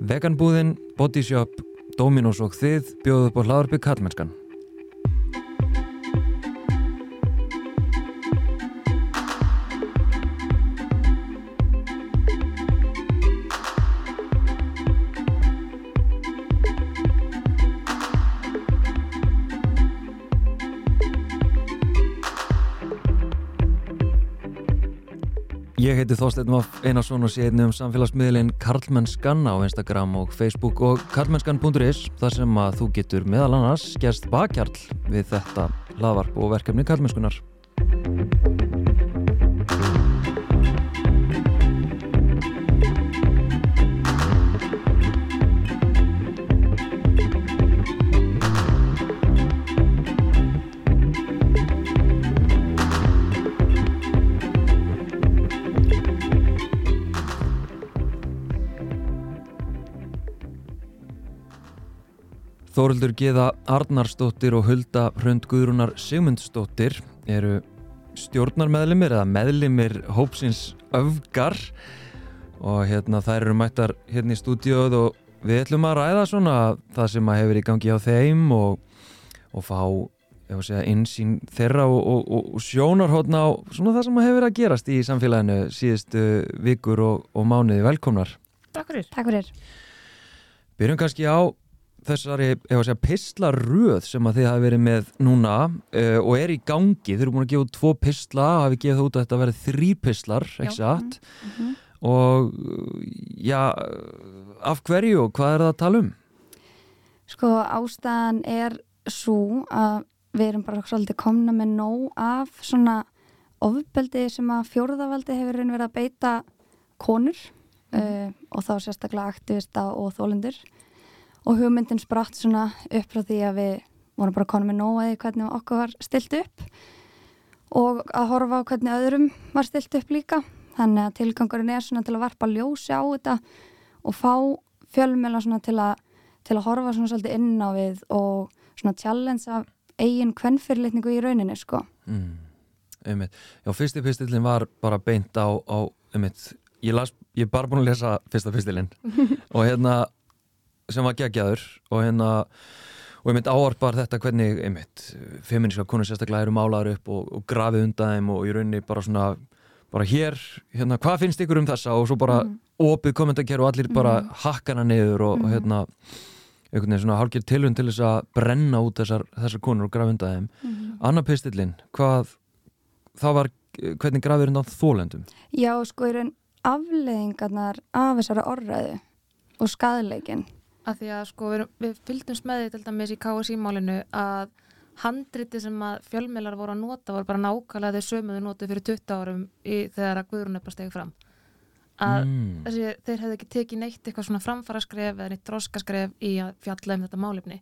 Veganbúðin, Bodyshop, Dominos og þið bjóðu upp á hlaðarpi Kallmennskan. Heiti Þorstein Vaff Einarsson og sé einnig um samfélagsmiðlinn Karlmennskan á Instagram og Facebook og karlmennskan.is þar sem að þú getur meðal annars gerst bakkjarl við þetta hlaðvarp og verkefni Karlmennskunar. Þóruldur Geða Arnarsdóttir og Hulda Hrönd Guðrúnar Sigmundsdóttir eru stjórnarmeðlimir eða meðlimir hópsins öfgar og hérna þær eru mættar hérna í stúdíóð og við ætlum að ræða svona það sem að hefur í gangi á þeim og, og fá segja, insýn þeirra og, og, og sjónarhóttna á svona það sem að hefur að gerast í samfélaginu síðustu vikur og mánuði velkomnar. Takk fyrir. Takk fyrir. Byrjum kannski á þessari segja, pislaröð sem að þið hafi verið með núna uh, og er í gangi, þið eru búin að gefa út tvo pisla, hafi gefið út að þetta verið þrý pislar, satt mm -hmm. og já af hverju og hvað er það að tala um? Sko ástæðan er svo að við erum bara svolítið komna með nóg af svona ofbeldi sem að fjórðavaldi hefur verið að beita konur mm. uh, og þá sérstaklega aktivista og þólendur og hugmyndin spratt svona upp frá því að við vorum bara konum með nóaði hvernig okkur var stilt upp. Og að horfa á hvernig öðrum var stilt upp líka. Þannig að tilgangurinn er svona til að varpa ljósi á þetta og fá fjölmjöla svona til að til að horfa svona svolítið inn á við og svona challenge af eigin kvennfyrirlitningu í rauninni sko. Mm, einmitt. Já, fyrsti pistillin var bara beint á, á einmitt, ég, ég er bara búin að lesa fyrsta pistilin og hérna sem var geggjaður og hérna og ég mynd áarpar þetta hvernig einmitt, feministka konur sérstaklega eru málaður upp og, og grafið undan þeim og í rauninni bara svona, bara hér hérna, hvað finnst ykkur um þessa og svo bara mm. opið kommentarkerf og allir bara mm. hakkana niður og, mm. og hérna einhvern veginn svona hálfgerð tilhund til þess að brenna út þessar, þessar konur og grafið undan þeim -hmm. Anna Pistillin, hvað það var, hvernig grafið undan þólendum? Já, sko, í raun afleðingarnar af þessari orðræðu og skadleikin að því að sko við, við fylgdumst með því til dæmis í KSI-málinu að handriti sem að fjölmeilar voru að nota voru bara nákvæmlega þau sömuðu notu fyrir 20 árum í, þegar að Guðrún er bara stegið fram að mm. þessi, þeir hefði ekki tekið neitt eitthvað svona framfara skref eða neitt droska skref í að fjalla um þetta málefni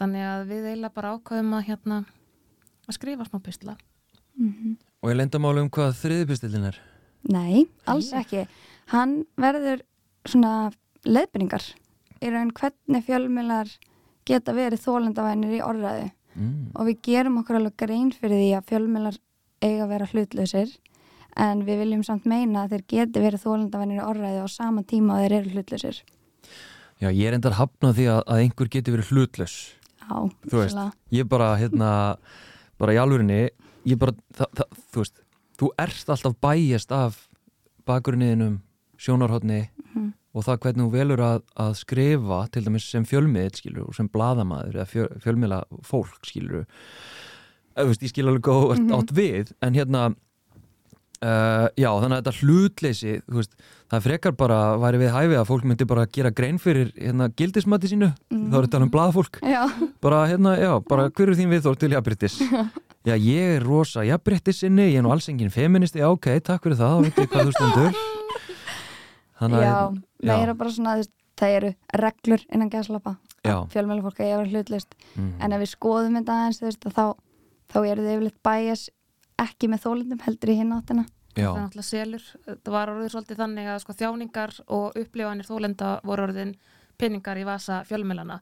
þannig að við eiginlega bara ákvæðum að hérna að skrifa smá pistla mm -hmm. Og ég lenda málu um hvað þriðpistilin er? Nei, alls ekki hann verður svona leðbyrningar í raun hvernig fjölmjölar geta verið þólendavænir í orðræðu. Mm. og við gerum okkur alveg grein fyrir því að fjölmjölar eiga að vera hlutlausir en við viljum samt meina að þeir geti verið þólendavænir í orðræðu á sama tíma að þeir eru hlutlausir. Já, ég er endar hafnað því að, að einhver geti verið hlutlaus. Já, þú veist, ég bara hérna, bara í alvörinni ég bara, það, það, þú veist þú erst alltaf bæjast af bakgrunniðinum, sjónarhóttni og það hvernig þú velur að, að skrifa til dæmis sem fjölmið skilur, og sem bladamæður eða fjöl, fjölmiðla fólk skilur veist, ég skil alveg góð mm -hmm. átt við en hérna uh, já þannig að þetta hlutleysi veist, það frekar bara væri við hæfi að fólk myndi bara gera grein fyrir hérna, gildismati sínu, mm -hmm. þá er þetta um bladafólk bara hérna, já, bara hverju þín við þór til jafnbryttis já ég er rosa jafnbryttisinni, ég er nú alls enginn feministi, já ok, takk fyrir það, þá veit ég hvað þú stundur Já, það eru bara svona það eru reglur innan gæðslappa fjölmjölu fólk að ég var hlutlist. Mm. en ef við skoðum þetta aðeins veist, þá, þá eru þau yfirleitt bæjas ekki með þólundum heldur í hinn áttina. Það er náttúrulega selur, það var orðið svolítið þannig að sko, þjáningar og upplifanir þólenda voru orðin pinningar í vasa fjölmjölana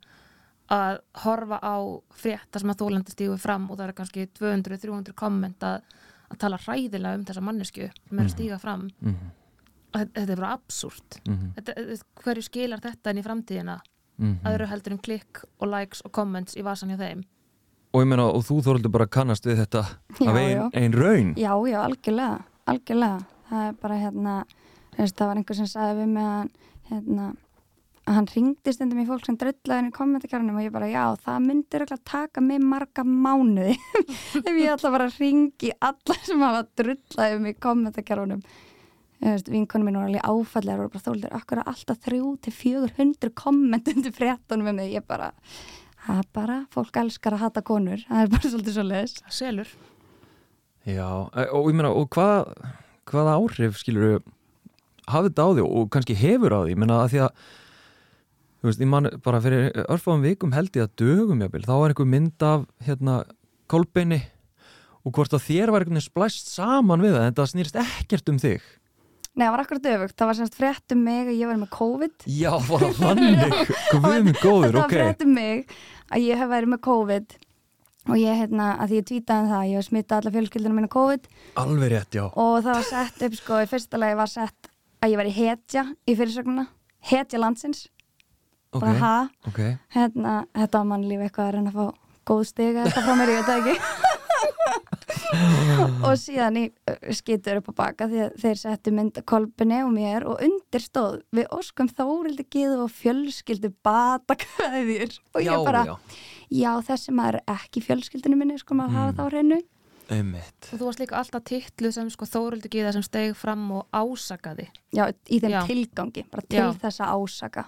að horfa á frétta sem að þólendi stígu fram og það er kannski 200-300 komment að, að tala hræðilega um þessa mannesku sem er að mhm. stíga fram. Mm þetta er bara absúrt mm þetta, hverju skilar þetta inn í framtíðina -hmm. öðru heldur en klikk og likes og comments í vasan hjá þeim og ég meina, og þú þoröldur bara kannast við þetta Já, af ein, já. ein raun Já, já, algjörlega, algjörlega. Það er bara hérna, veist, það var einhver sem sagði við hann, hérna, að hann ringdi stundum í fólk sem drullaði inn í kommentarkjörnum og ég bara, já, það myndir ekki að taka mig marga mánuði ef ég ætla bara ringi alla sem hafa drullaði um í kommentarkjörnum. Vinkonum minn voru alveg áfallega og bara þóldir, akkur er alltaf þrjú til fjögur hundru komment undir fréttunum með mig, ég bara, það er bara, fólk elskar að hata konur, það er bara svolítið svo leiðis. selur. Já, e, og ég meina, og hvað hvaða áhrif, skilur hafið þetta á því og kannski hefur á því? Ég meina, að því að þú veist, ég man bara fyrir örfáum vikum held ég að dögum jáfnvel, þá var einhver mynd af hérna, kolbeini og hvort að þér var einhvern veginn splæst saman við það, en það snýrist ekkert um þig Nei, það var akkurat öfugt. Það var semst frétt um mig að ég var með COVID. Já, var það þannig Guð minn góður, Þetta var ok frétt um mig að ég hef verið með COVID og ég, hérna, að því ég tweetaði um það, ég hef smittað alla fjölskyldunum minna COVID Alveg rétt, já og það var sett upp, sko, í fyrsta lagi var sett að ég var í hetja í fyrirsögnuna. Hetja landsins. Ok, Bara ha, ok hérna, þetta var mannlíf eitthvað að reyna að fá góð stiga eitthvað frá mér, ég veit það ekki. og síðan í skýtur upp á baka því að þeir settu mynda kolbinni og mér og undir stóð við óskum þórildi giðu og fjölskyldu batakveðjur. Og Já, ég bara, já, já þessi maður er ekki fjölskyldinu minni sko maður Mm. hafa þá hreinu. Einmitt. Og þú varst líka alltaf titlu sem sko Þóruldi Gíða sem steg fram og ásakaði. Já, í þeim Já. tilgangi, bara til Já. þess að ásaka.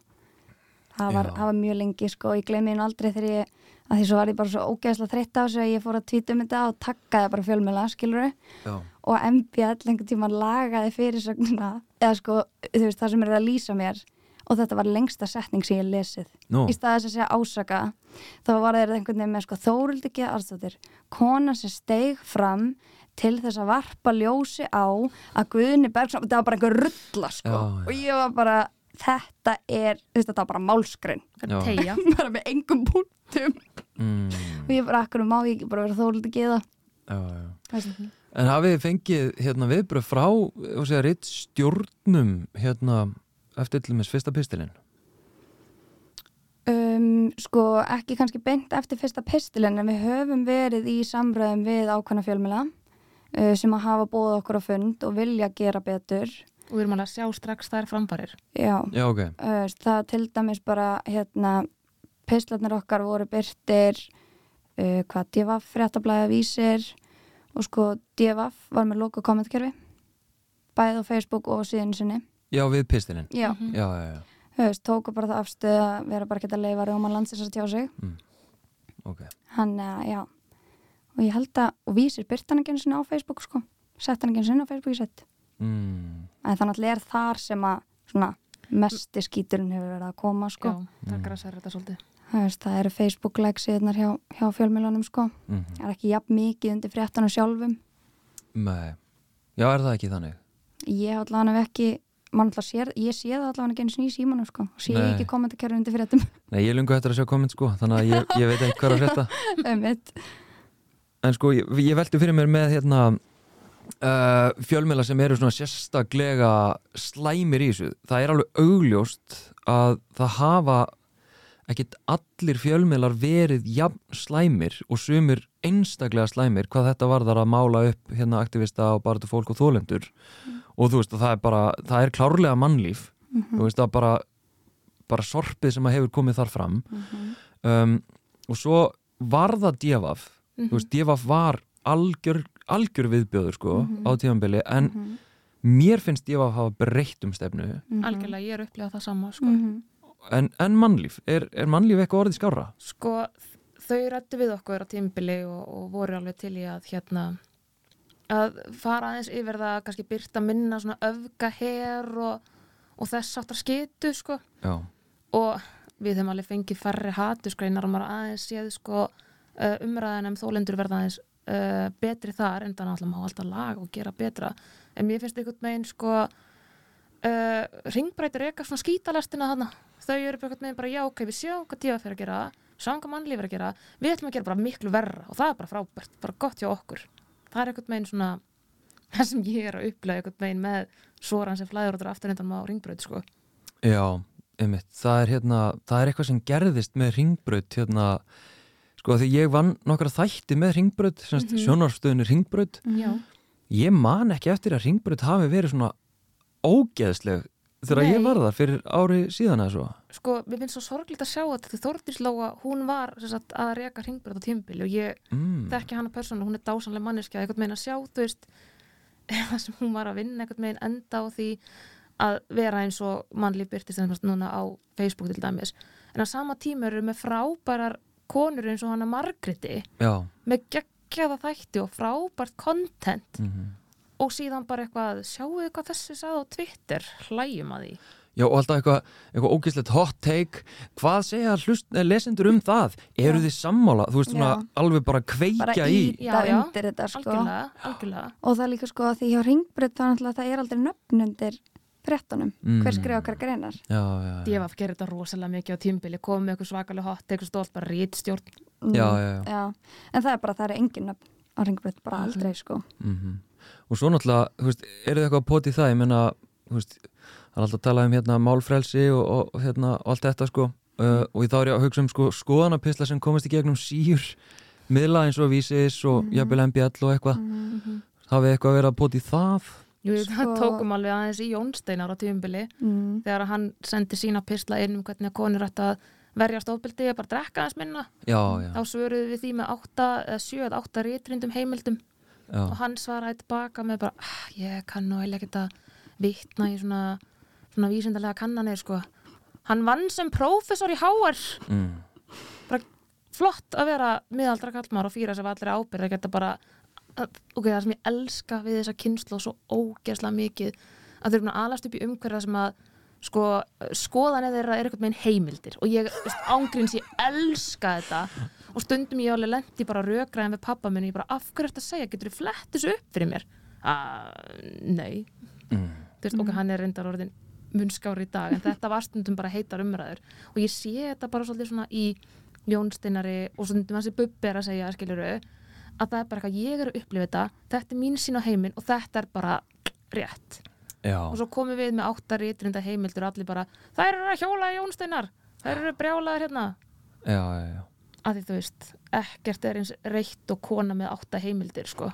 Það var, það var mjög lengi sko, ég gleymi henni aldrei þegar ég að því svo var ég bara svo ógeðslega þreytt á þessu að ég fór að tvíta um þetta og takkaði bara fjölmjöla, skilur Já, og MBL einhvern tíma lagaði fyrirsögnuna eða sko, þú veist, það sem er að lýsa mér. Og þetta var lengsta setning sem ég lesið. Nú, í staðis að segja ásaka þá var þeir einhvern veginn með sko Þórildi ekki aðstóttir, kona sem steig fram til þess að varpa ljósi á að Guðni Bergson þetta var bara einhver rulla sko. Og ég var bara, þetta er þú veist, þetta var bara tegja bara með engum punktum. Mm, og ég bara, akkur má ég ekki bara vera það já, já. En hafið þið fengið hérna, viðbröð frá og segja, ritt stjórnum hérna, eftir til með fyrsta pistilinn? Um, sko ekki kannski beint eftir fyrsta pistilin en við höfum verið í samröðum við ákvæmna fjölmjöla uh, sem að hafa bóð okkur á fund og vilja gera betur og við erum alveg að sjá strax þær framfarir já, Já, ok. uh, það til dæmis bara hérna pistlarnir okkar voru byrtir uh, hvað DFF fréttablaði vísir og sko DFF var með loka kommentkerfi bæði á Facebook og síðan sinni Já, við pistilinn. já, Mhm. Já, já, já. þú veist, tóku bara það afstöð að vera bara að leifa rjóman landsins að tjá sig Ok. hann, uh, já og ég held að, og vísir byrta hann ekki einu sinni á Facebook sko, sett hann ekki einu sinni á Facebook í sett, Mm, en þannig að er þar sem að svona mesti skíturinn hefur verið að koma sko, já, það græsar þetta svolítið. Það, veist, það eru Facebook like síðunar hjá, hjá fjölmjölunum sko. Mm það er ekki jafn mikið undir fréttanum sjálfum. Nei. Já, er það ekki þannig? ég hef allavega ekki sér, ég sé það allavega ekki einu sinni í símanum sko, og sé Nei. ekki kommentarkerfi undir fréttum. Nei, ég lungu eftir að sjá komment sko, þannig að ég, ég veit ekki hvað er að mitt En sko, ég, ég velti fyrir mér með hérna uh, fjölmiðla sem eru svona sérstaklega slæmir í þessu. Það er alveg augljóst að það hafa ekkit allir fjölmiðlar verið jafn slæmir og sumir einstaklega slæmir hvað þetta varðar að mála upp hérna aktivista og bara til fólk og þólendur og þú veist að það er bara, það er klárlega mannlíf. Þú veist að bara bara sorpið sem að hefur komið þar fram. Um, og svo var það djefaf þú veist, djefaf var algjör, algjör viðbjöður sko á tímanbili en mér finnst djefaf hafa breytt um stefnu algjörlega, ég er upplegað það sama sko. Mhm. en, en mannlíf, er, er mannlíf eitthvað orðið skára? sko, þau rættu við okkur á tímbili og, og voru alveg til í að hérna að fara aðeins yfir það kannski byrta minna svona öfga her og, og þess áttar skitu sko Já, og við höfum alveg fengið færri hatusgreinar og maður aðeins séð sko umræðan um þólendur verða aðeins uh, betri þar en þannig að má alltaf laga og gera betra. En mér finnst einhvern veginn sko uh, ringbreytir eitthvað svona skítalestina þarna. Þau eru einhvern veginn bara já ok við sjáum hvað tífa fyrir að gera hvað mannlíf er að gera við ætlum að gera bara miklu verra og það er bara frábært bara gott hjá okkur. Það er einhvern veginn svona það sem ég er að upplega einhvern veginn með svo hann sem flæður út aftur undan á ringbraut sko. Já, einmitt, það er hérna það er eitthvað sem gerðist með ringbraut hérna, sko því ég vann nokkra þætti með semst mm Mhm. sjónarstöðunni ringbraut, Já, ég man ekki eftir að ringbraut hafi verið svona ógeðsleg þegar Nei. ég var þar fyrir ári síðan eða svo sko, mér finnst svo sorglít að sjá þetta því Þórdís Lóa, hún var sagt, að reka ringbraut á tímbili og ég mm. þekki hana persónulega, hún er dásanlega manneskja einhvern veginn að sjá, þú veist það sem hún var að vinna einhvern veginn enda á því að vera eins og mannlíf byrtist núna á Facebook til dæmis, en á sama tíma eru með frábærar konur eins og hana Margreti, Já, með geggjaða þætti og frábært content. Mm og síðan bara eitthvað, sjáu þið hvað þessi sagði á Twitter, hlæjum að því. Já, og alltaf eitthvað, eitthvað ógeðslegt hot take. Hvað segja hlust, eh, lesendur um það? Eru Já. þið sammála, þú veist svona Já. alveg bara kveikja bara í íta Já, já. undir þetta sko. Algjörlega, algjörlega. Og það er líka sko að því hjá ringbreyt það er er aldrei nöfn undir frettunum, Mm. hver skrifa okkar greinar Devaf gerir þetta rosalega mikið á tímbili komið með eitthvað svakalega hot, eitthvað stólt bara rítstjórn Mm, já, já, já. já. en það er bara, það er engin nöfn á ringbreyt, bara aldrei sko Mm Og svo náttúrulega, þú veist, eru þið eitthvað að poti í það, ég menna, þú veist, það er alltaf að tala um hérna málfrelsi og, og, og hérna allt þetta sko uh, og þá er ég að hugsa um sko skoðanapisla sem komast í gegnum síur miðla eins og vísis og Mhm. jafnvel MBL og eitthvað, mm. hafið eitthvað verið að í það? Jú, Sko- það tókum alveg aðeins í Jónsteinar á tímbili Mm. þegar hann sendi sína pisla inn um hvernig að konur ætti að verjast ofbeldi og bara drekka aðeins minna. Já, já, þá svöruðu við því með 8 eða 7 eða 8 rétrindum heimildum. Og já, hann svaraði tilbaka með bara "Ah, ég kann nú eiginlega ekki að vitna í svona, svona vísindarlega kannanir sko. hann vann sem prófessor í HR mm, flott að vera miðaldra kallmar og fýra sem allir ábyrð að geta bara ok, það sem ég elska við þessa kynslu svo ógeðslega mikið að þau eru búin að alast upp í umhverða sem að sko, skoðanir þeirra er eitthvað með heimildir. Og ég, veist, ángríns ég elska þetta og stundum ég alveg lendi bara rökraðin við pappa minn og ég bara, af hverju þetta að segja, getur þú flett þessu upp fyrir mér? Uh, nei. Mm, þú veist, ok, hann er reyndar orðin munskári í dag, en þetta var stundum bara heitar umræður. Og ég sé þetta bara svolítið svona í Jónstinari og stundum hans í Bubbi er að segja, skiljuru að það er bara eitthvað, ég er að upplifa þetta þetta er mín sín á heiminn og þetta er bara rétt. Já, og svo komum við með áttar ítrinda heimildur og allir bara, þær eru að hjóla í Jónstinar þær eru brjálaðir hérna. Já, já, já. að því þú veist, ekkert er eins reitt og kona með átta heimildir sko.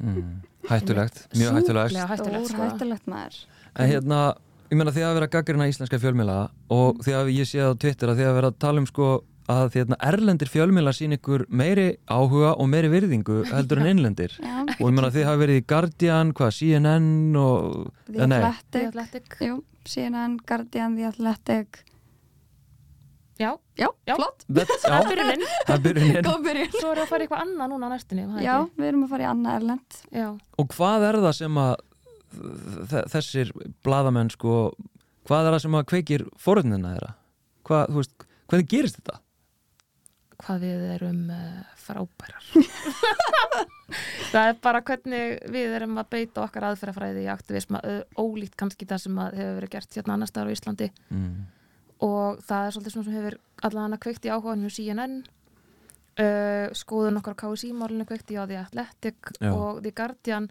Mm, hættulegt, mjög hættulegt. Sjúklega hættulegt Stór sko. hættulegt maður. En hérna, ég meina því að vera gaggrina íslenska fjölmiðla og því að ég sé á Twitter að því að vera að tala um sko að því að erlendir fjölmiðla sín ykkur meiri áhuga og meiri virðingu heldur en innlendir. Já, og ég meina því hafi verið í Guardian, hvað, CNN og, The eh, Athletic. Athletic. Jú, CNN, Guardian, The Athletic. Já, Já, Já. flott. Það er byrjunin. Það er byrjunin. Byrjun. Svo er það að fara í eitthvað annað núna á næstunni Já, ekki? við erum að fara í Anna Erlend. Já. og hvað er það sem að þessir bladamenn sko, hvað er það sem að kveikir forunina þeirra? Hvað, þú veist, hvernig gerist þetta? Hvað við erum uh, frábærar Það er bara hvernig við erum að beita okkar aðferðafræði í aktivisma ólíkt kannski það sem að hefur verið gert hérna annar staðar á Íslandi Mm. og það er svolítið svona sem hefur allan að kveikt í áhugaðum hjá CNN uh, skoðun okkar KSI-málinu kveikt í á The Athletic Já. og The Guardian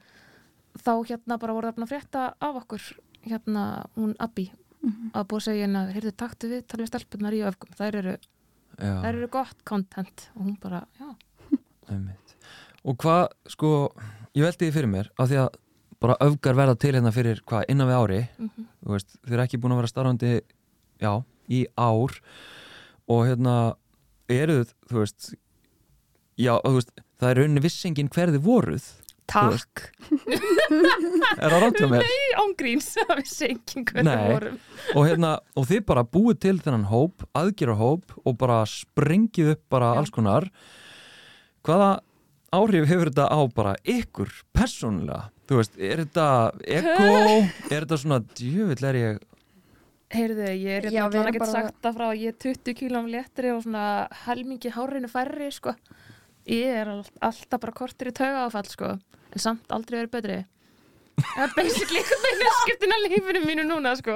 þá hérna bara voru það búin að frétta af okkur hérna hún Abby Mhm. að búið að segja hérna, heyrðu taktu við tala við stelpunar í öfgum, þær eru, Þær eru gott content og hún bara, já. Og hvað, sko, ég veldi því fyrir mér af því að bara öfgar verða til hérna fyrir hvað, innan við ári mm þú veist, þið er ekki búin að vera starfandi já, í ár og hérna eruð, þú veist já, þú veist, það er rauninni vissingin hverði voruð takk er það rátt hjá mér? Nei, ángríns, það vissi enginn hvernig Nei. við vorum og hérna, og þið bara búið til þennan hóp, aðgera hóp og bara sprengið upp bara Já. alls konar hvaða áhrif hefur þetta á bara ykkur persónulega, þú veist, er þetta eko, er þetta svona djövill er ég Heyrðu, ég er hérna geta bara- sagt það frá að ég er 20 kílum léttri og svona helmingi hárinu færri, sko. Ég er all, alltaf bara kortir í taugaáfall, sko. En samt aldrei verið betri. Það er basically með skiptin að lífinu mínu núna, sko.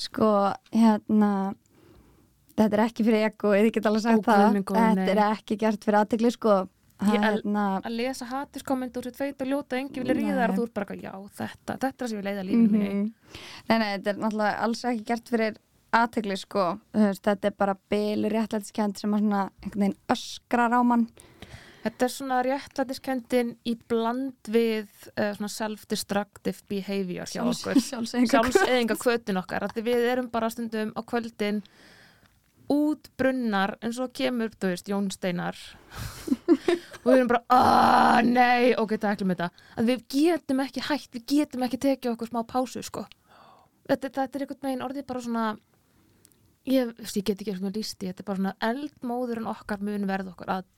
Sko, hérna Þetta er ekki fyrir ego, ég get alveg sagt Ó, það góður, Þetta nei. er ekki gert fyrir aðtegli sko Það Ég er hérna að lesa hatiskomment úr sitt feit og ljóta engi vilja ríða þar og þú ert bara eitthvað, já, þetta, þetta er það sem ég leiða lífið mm Mhm. Nei, nei, þetta er náttúrulega alls ekki gert fyrir aðtegli sko, þetta er bara bylur réttlætiskend sem að svona einhvern veginn öskrar á mann Þetta er svona réttlætiskendin í bland við uh, svona self-destructive behavior hjá okkur. sjálfsögum sjálfseðinga kvötin okkar að við erum bara stundum á kvöldin út brunnar en svo kemur, þú veist, Jón Steinar. Og við erum bara aaa, nei, ok, taklum þetta að við getum ekki hægt, við getum ekki tekið okkur smá pásu, sko. Þetta, þetta er einhvern veginn orðið bara svona ég, ég get ekki svona lísti, þetta er bara svona eldmóður en okkar mun verð okkur að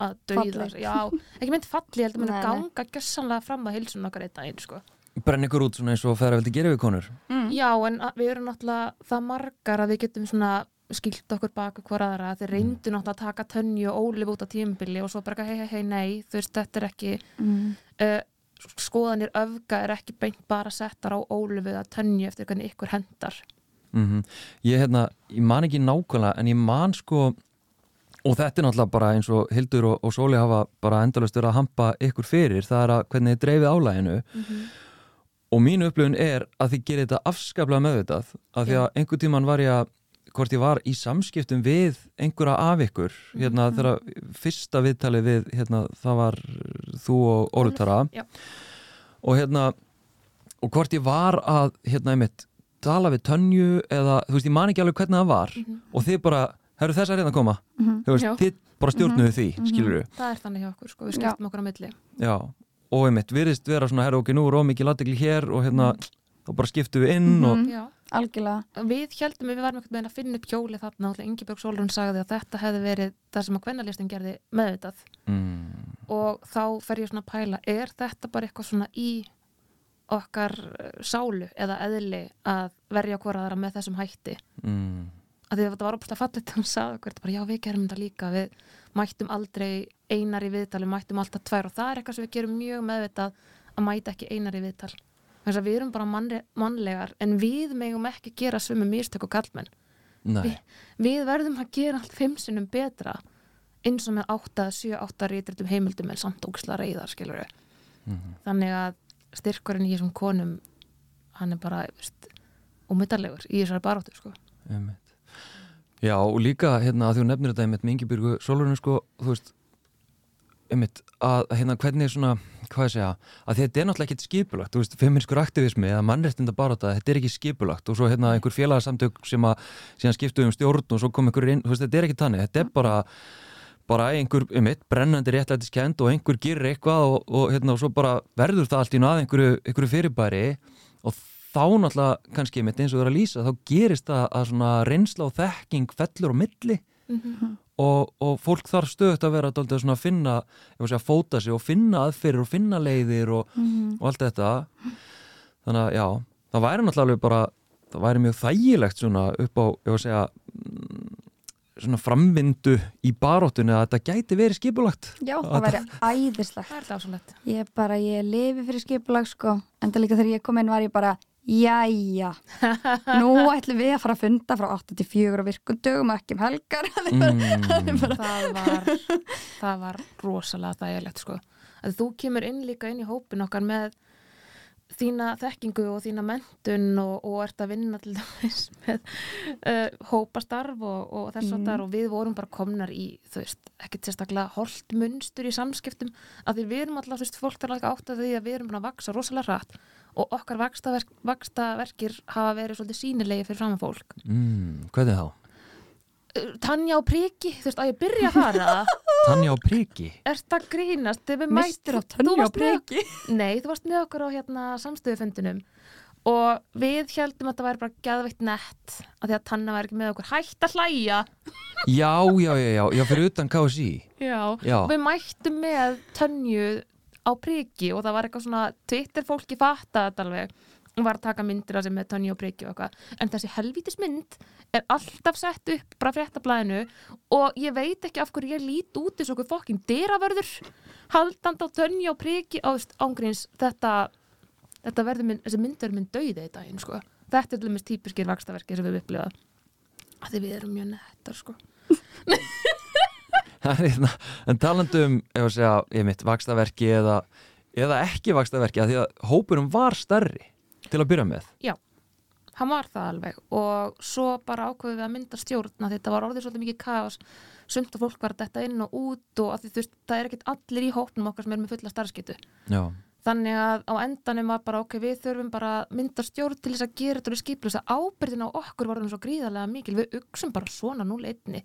að dauða, Falli. já, ekki mynd falli, ég held að að ganga gjössanlega fram að hilsun okkar einn daginn, sko. Brenn ykkur út svona eins og feðra vildi gera við konur? Mm. Já, en að- við erum náttúrulega það margar að við getum svona skilt okkur baka hver aðra. Þeir reyndu náttúrulega að taka tönju og ólif út á tímubili og svo bara hei, hei, hei, nei þú veist, þetta er ekki Mm. uh, skoðanir öfga er ekki beint bara settar á ólifið að tönju eftir hvernig ykkur hendar. Mm ég, hérna, ég man ekki nákvæmlega en ég man sko og þetta er náttúrulega bara eins og Hildur og, og Sóli hafa bara endalast verið að hampa ykkur fyrir það er að hvernig þið dreifið álæginu og mínu upplifun er að þið gerir þetta afskaplega meðvitað af því að einhver tíman var ég að hvort ég var í samskiptum við einhverja af ykkur hérna þegar fyrsta viðtalið við hérna það var þú og Ólutara og hérna og hvort ég var að hérna einmitt tala við tönju eða þú veist ég man ekki alveg hvernig það var. Og þið bara, herru þess að reyna að koma þú veist, þið bara stjórnuðu því, skilur það er þannig hjá okkur, sko, við skiptum okkur á milli. Já, og einmitt, virðist vera svona, herru ok, nú er ómikið lategli hér og hérna, þá bara skiptum við inn og algjörlega. Við heldum við varum einhvern veginn að finna upp hjólið þarna og Ingeborg Sólrún sagði að þetta hefði verið það sem að kvennalistin gerði meðvitað. Mm, og þá fer ég svona að pæla er þetta bara eitthvað svona í okkar eh, sálu eða eðli að verja hvora aðra með þessum hætti? Mm, að þetta var opslega fallet að hún sagði okkur bara já við gerum þetta líka við mættum aldrei einar í viðtali mættum alltaf tvær. Og það er eitthvað sem við gerum mjög meðvitað að mæta ekki einar í viðtal. Þess að við erum bara mannre, mannlegar en við megum ekki gera svömmu mistök og kallmenn Nei, við verðum að gera allt fimm sinnum betra eins og með 8, 7, 8 rítritum heimildum en samt ógislega reyðar skilur Mhm. þannig að styrkurinn í þessum konum hann er bara ómyndalegur í þessari baróttu sko. Já, og líka, hérna, að þú nefnir þetta einmitt með Ingibjörgu Sólurinn, sko, þú veist einmitt, að hérna hvernig svona, hvað segja, að þetta er náttúrulega ekkert skipulagt, þú veist, feminskur aktivismi eða mannréttinda barátta, þetta er ekki skipulagt og svo hérna einhver félagsamtök sem að síðan skiptu um stjórn og svo kom einhver inn þú veist, þetta er ekki tannig, þetta er bara bara einhver, einmitt, brennandi réttlætiskend og einhver gerir eitthvað og, og hérna og svo bara verður það allt í náð einhverju, einhverju fyrirbæri og þá náttúrulega kannski einmitt eins og er að lýsa, þá gerist það að svona reynsla og þekking fellur á milli og, og fólk þarf stöðut að vera dálítið svona að finna, ég var að segja, fóta sig og finna aðferir og finna leiðir og, og allt þetta. Þannig að já, það væri náttúrulega alveg bara það væri mjög þægilegt svona upp á, ég var að segja mm, svona framvindu í baróttunni að þetta gæti verið skipulagt. Já, það væri æðislegt. Það er Ég bara, ég lifi fyrir skipulag sko. En það líka þegar ég kom inn var ég bara Jæja, nú ætlum við að fara að funda frá 8 til 4 og virkum dögum og ekki um helgar. Mm, það var, það var rosalega þægilegt sko. að þú kemur inn líka inn í hópin okkar með þína þekkingu og þína mentun og, og ert að vinna til dæmis með uh, hópastarf og, og þess að Mm. og við vorum bara komnar í þú veist, ekkert sérstaklega holt munstur í samskiptum. Að því við erum alltaf, þú veist, fólk þarf líka átt að því að við erum að vaksa rosalega rætt og okkar vakstaverk, vakstaverkir hafa verið svolítið sýnilegi fyrir fram fólk. Mm, hvernig þá? Uh, Tanja og Priki, þú veist, að ég byrja að fara? Tanja og Priki? Er það grínast? Þegar við Mistur mætum- Þú og priki. Nei, þú varst með okkur á hérna samstöðufundinum. Og við heldum að það væri bara geðveitt nett að því að Tanna væri ekki með okkur. Hætt að hlæja. Já, já, já, já, já, fyrir utan KSI Já. Já. við mættum með Tönju á priki og það var eitthvað svona Twitter fólki fatta þetta alveg og var að taka myndir af sig með Tönju og priki og eitthvað. En þessi helvítis mynd er alltaf sett upp bara fréttablaðinu og ég veit ekki af hverju ég lít út og okkur fokkin dyravörður haldand á Tönju og veist, ángríns þetta þetta verður minn, þessi mynd verður minn dauði í daginn sko. þetta er til dæmis típiskir vakstaverki sem við upplifað að því við erum mjög nettar sko en talandum ef að segja, ég mitt, vakstaverki eða, eða ekki vakstaverki að því að hópurum var stærri til að byrja með. Hann var það alveg. Og svo bara ákveðum við að mynda stjórna þetta var orðið svolítið mikið kaos. Sumt að fólk var þetta inn og út og því, veist, það er ekkert allir í hópnum okkar sem er með fulla starfskyttu Já, þannig að á endanum var bara ok, við þurfum bara að mynda stjórn til þess að gera þetta skiplu þess að ábyrðin á okkur var svo gríðarlega mikil, við uksum bara svona núl einni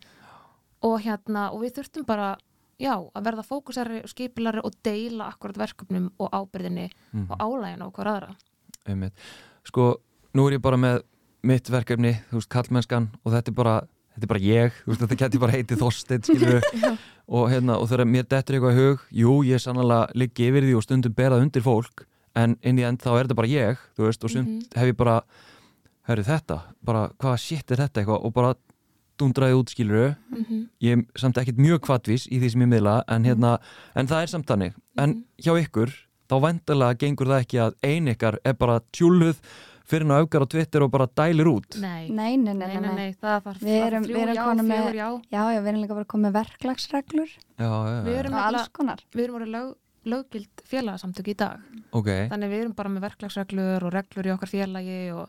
og hérna og við þurftum bara, já, að verða fókusari og skipilari og deila akkurat verkefnum og ábyrðinni Mhm. og álægina og hver aðra. Einmitt. Sko, nú er ég bara með mitt verkefni, þú veist, kallmennskan og þetta er bara, þetta er bara ég þú veist, þetta geti bara heitið Þorsteinn, skilur og hérna, og þegar mér dettur eitthvað í hug jú, ég sannlega liggi yfir því og stundum berað undir fólk, en inn í end þá er þetta bara ég, þú veist, og sumt Mhm. hef ég bara, herri þetta bara, hvaða shit er þetta eitthvað? Og bara dundraði út, skilur mm -hmm. ég er samt ekkert mjög kvatvís í því sem ég miðla en, hérna, en það er samt þannig. En hjá ykkur, þá vendalega gengur það ekki að ein ykkar er bara tjúluð fyrir ná aukar á Twitter og bara dælir út. Nei. Nei, nei, nei, Nei, nei, nei, það var Við erum- þrjú við erum já, konur með- fjögur já. Já, já, við erum líka bara komið með verklagsreglur. Já, já, Við já, erum- og alls konar. Við erum voru lög, löggild félagasamtök í dag. Ok. Þannig við erum bara með verklagsreglur og reglur í okkar félagi og,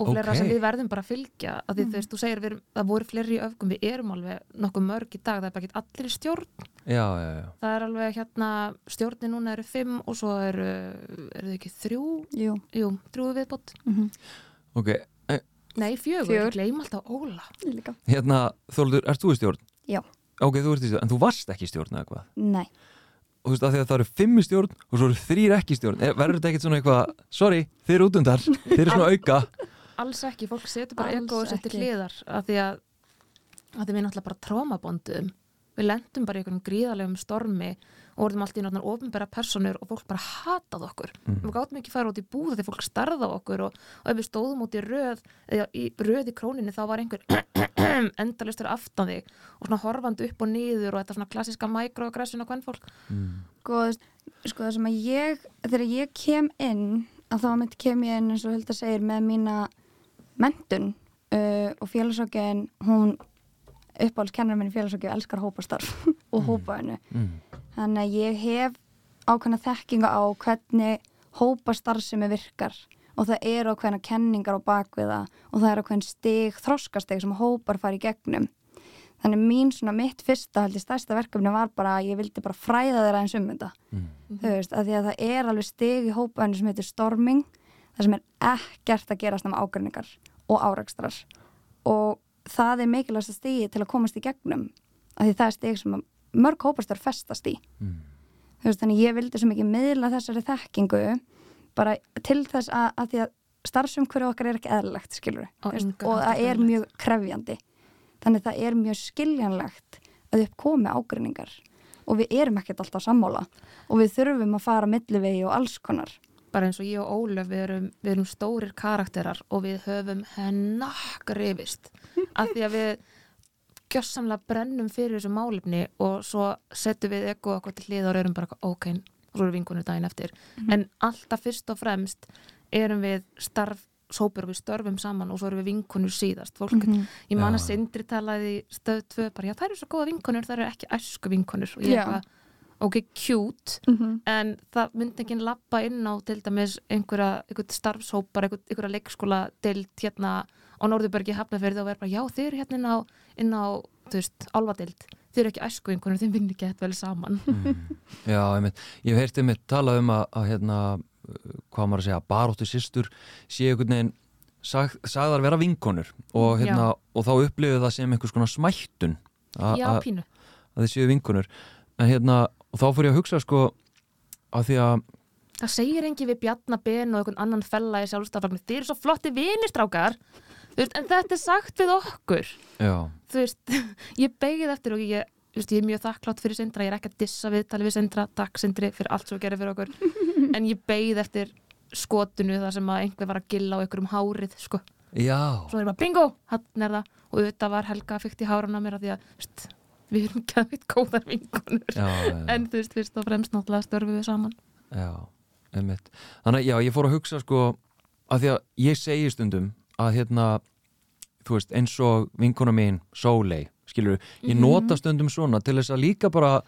og Ok. fleira sem við verðum bara að fylgja að því Mm. þú veist, þú segir við erum, það voru fleiri í öfgum, við erum alveg nokkuð mörg í dag, það er bara ekki allir í stjórn já, já, já, það er alveg hérna, stjórnin núna eru fimm og svo eru, eru þau ekki þrjú Jú. jú, þrjú viðbót, Mm ok eh, nei fjögur, Fjögur. ég gleym alltaf Óla Líka. hérna, Þóldur, ert þú í stjórn? Já. ok, þú ert í stjórn, en þú varst ekki í stjórn eða hvað? Nei. og þú veist að því að það eru fimm í stjórn og svo eru þrýr ekki í stjórn Eh, verður þetta ekkert svona eitthvað, sorry, þið eru útundar þið eru svona auka alls ekki, fólk setur bara ego og setur hliðar af því að, að því við náttúrulega bara trómabondum við lendum bara í einhverjum gríðarlegum stormi og vorum alltaf í náttúrulega ofinbæra personur og fólk bara hatað okkur Mhm. við gátum ekki fara út í búð því fólk starða okkur og, og ef við stóðum út í röð eða í röð í króninni þá var einhver endalistur aftan þig og svona horfandi upp og niður og þetta svona klassiska mikroaggression á hvern fólk mm. Sko, sko það sem að ég, þegar ég kem inn, að þá mitt kem ég inn eins og Hulda segir með mína mentun uh, og félagsókinn, hún uppáhaldskennar minni félagsókinn elskar hópastarf og hópaðinu. Mm. Þannig að ég hef ákveðna þekkinga á hvernig hópastarf sem er virkar og það eru ákveðna kenningar á bakviða og það eru ákveðin stig, þroskastig sem hópar fara í gegnum. Þannig mín svona mitt fyrsta, held ég stærsta verkefni var bara að ég vildi bara fræða þeirra eins um þetta. Mm. Þú veist, að því að það er alveg stig í hópaðinu sem heitir storming, það sem er ekkert að gerast um ágræningar og árakstrar og það er mikilvægast stigi til að komast í gegnum, að því það er stig sem mörg hópastar festast í. Mm. Veist, þannig ég vildi svo mikið miðla þessari þekkingu bara til þess að, að því að starfsumhverju okkar er ekki eðlilegt, skilur Á engan og það er mjög krefjandi. Þannig það er mjög skiljanlegt að upp komi ágreiningar. Og við erum ekkert alltaf sammála. Og við þurfum að fara millivegi og alls konar bara eins og ég og Ólöf við erum, við erum stórir karakterar og við höfum hennakk rifist af því að við gjössamlega brennum fyrir þessu málefni og svo setjum við ego okkur til hlið og erum bara ok, svo erum vingunir daginn eftir. En alltaf fyrst og fremst erum við starf sópur og við störfum saman og svo erum við vinkunur síðast. Fólk, Mhm. ég man að Já. Sindri talaði stöð 2 bara, já það eru svo góða vinkunur það eru ekki æsku vinkunur og ég eitthvað, ok, cute. En það myndi ekki lappa inn á til dæmis einhverja, einhverja starfshópar, einhverja, einhverja leikskóla deilt hérna á Norðurbergi hafnafyrði og verður bara, já þeir eru hérna inn á, inn á þú veist, álfadeild. Þeir eru ekki æsku einhvern þeim vinni ekki þetta vel saman. Mm. Já, einmitt. ég hef heyrtið mitt talað um að, að hérna, hvað maður að segja, baróttu systur sé einhvern veginn sag, sagðar vera vinkonur og, hérna, og þá upplifið það sem einhvers konar smættun. A- já, a- pínu, að þið séu vinkonur. En hérna, og þá fór ég að hugsa sko að því að það segir engi við Bjarnaben og einhvern annan fella í sjálfstaflagnu þeir eru svo flotti vinistrákar en þetta er sagt við okkur. Já, þú veist, ég begið eftir og ég, veist, ég er mjög þakklátt fyrir Sindra ég er ekki að dissa viðtali við Sindra, takk Sindri fyrir allt sem þú gerir fyrir okkur. En ég begið eftir skotinu þar sem að einhver var að gilla á einhverjum hárið sko. já, svo er bara bingo, hann er það. Og auðvitað var Helga fyrkt í hárana mér að því að við erum að veit góðar vinkonur já, já, en þú veist, fyrst og fremst náttúrulega störfum við saman já, einmitt þannig að já, ég fór að hugsa sko að því að ég segi stundum að hérna þú veist, eins og vinkona mín Sóley, skilur ég Mhm. nota stundum svona til þess að líka bara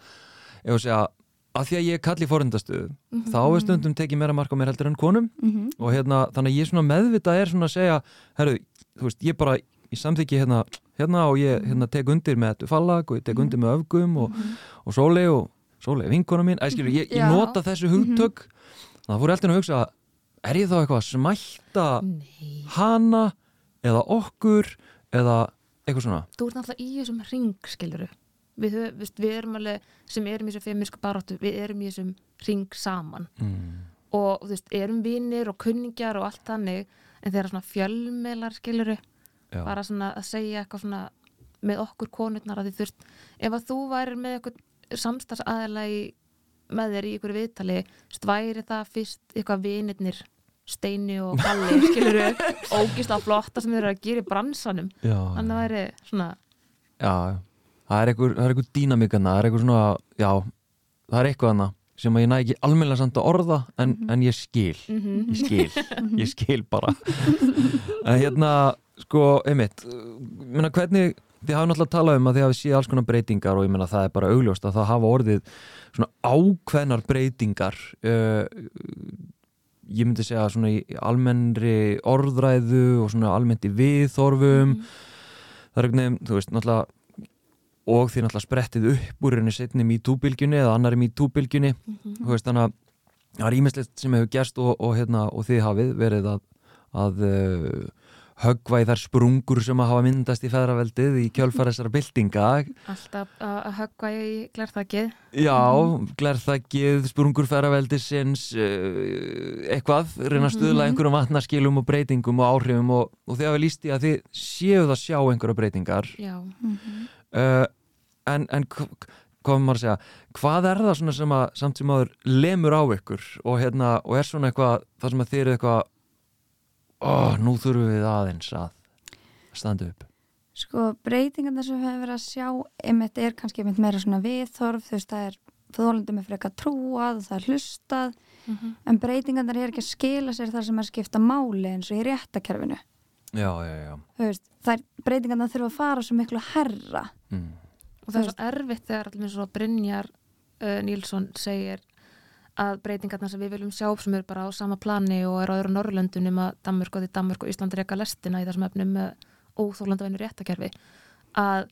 ef að segja, að því að ég er kall í forundastuðu Mhm. þá er stundum tekið meira mark á mér heldur en konum Mhm. og hérna, þannig að ég svona meðvita er svona að segja, herru, þú veist, ég bara ég samþykki hérna, hérna og ég hérna tek undir með fallag og ég tek undir með öfgum og, og sóli og sóli vinkona mín, æskilur, ég, ég nota þessu hugtök. Það fór heldur að hugsa er ég þá eitthvað að smætta Nei, hana eða okkur eða eitthvað svona? Þú ert náttúrulega í þessum ring, skiluru. Við, veist, við erum alveg, sem erum í þessum feministku baráttu, við erum í þessum ring saman. Mm. og þú veist, erum vinnir og kunningjar og allt þannig, en þeirra svona fjölmelar, skiluru, Já. bara svona að segja eitthvað svona með okkur konurnar að þú veist, ef að þú værir með eitthvað samstarfsaðila í, með þér í ykkur viðtali, þú veist, væri það fyrst eitthvað vinirnir Steini og Palli, skiluru ógist flotta sem þeir eru að gera í bransanum. Já, þannig að það væri svona já, það er eitthvað, dýnamíkana, það er eitthvað svona já, það er eitthvað hana sem að ég næ ekki almennilega samt að orða en, en ég skil, Mhm. ég skil. Ég skil bara. En hérna, sko, einmitt minna, hvernig, þið hafa náttúrulega talað um að þið hafi séð alls konar breytingar og ég meina það er bara augljóst að það hafa orðið svona ákveðnar breytingar uh, ég myndi segja svona í almennri orðræðu og svona almennt í viðþorfum það er einhvern veginn, þú veist, náttúrulega og því náttúrulega sprettið upp úr henni setni MeToo-bylgjunni eða annari MeToo-bylgjunni. Þú veist, þannig að það er ímislegt sem hefur gerst og, og, hérna, og þið hafið verið að, að þær sprungur sem að hafa myndast í feðraveldið í kjölfara þessara byltinga. Alltaf að höggva í glærþakið Já, glerþakkið, sprungur feðraveldisins uh, eitthvað, reyna að stuðla einhverjum vatnaskilum og breytingum og áhrifum og, og þið hafa líst í að þið séuð að sjá einhverja breytingar já, uh, en, en hvað maður að segja, hvað er það svona sem að samt sem áður lemur á ykkur og, hérna, og er svona eitthvað það sem að þið eru eitthvað ó, nú þurfum við aðeins að standa upp. Sko breytingarna sem við hefum verið að sjá einmitt er kannski einmitt meira svona viðþorf þú veist það er þólandi með frekar trúað það er hlustað en breytingarna er ekki að skila sér þar sem er skipta máli eins og í réttakerfinu Já, já, já. Veist, það er breytingarna þurfa að fara svo miklu herra mm. og það er svo erfitt þegar allir eins og Brynjar uh, Nílsson segir að breytingarna sem við viljum sjá sem eru bara á sama plani og eru á öðru Norrlöndunum að Danmörk og því Danmörk og Ísland reyka lestina í þessum efnum með óþólandavænu réttakerfi að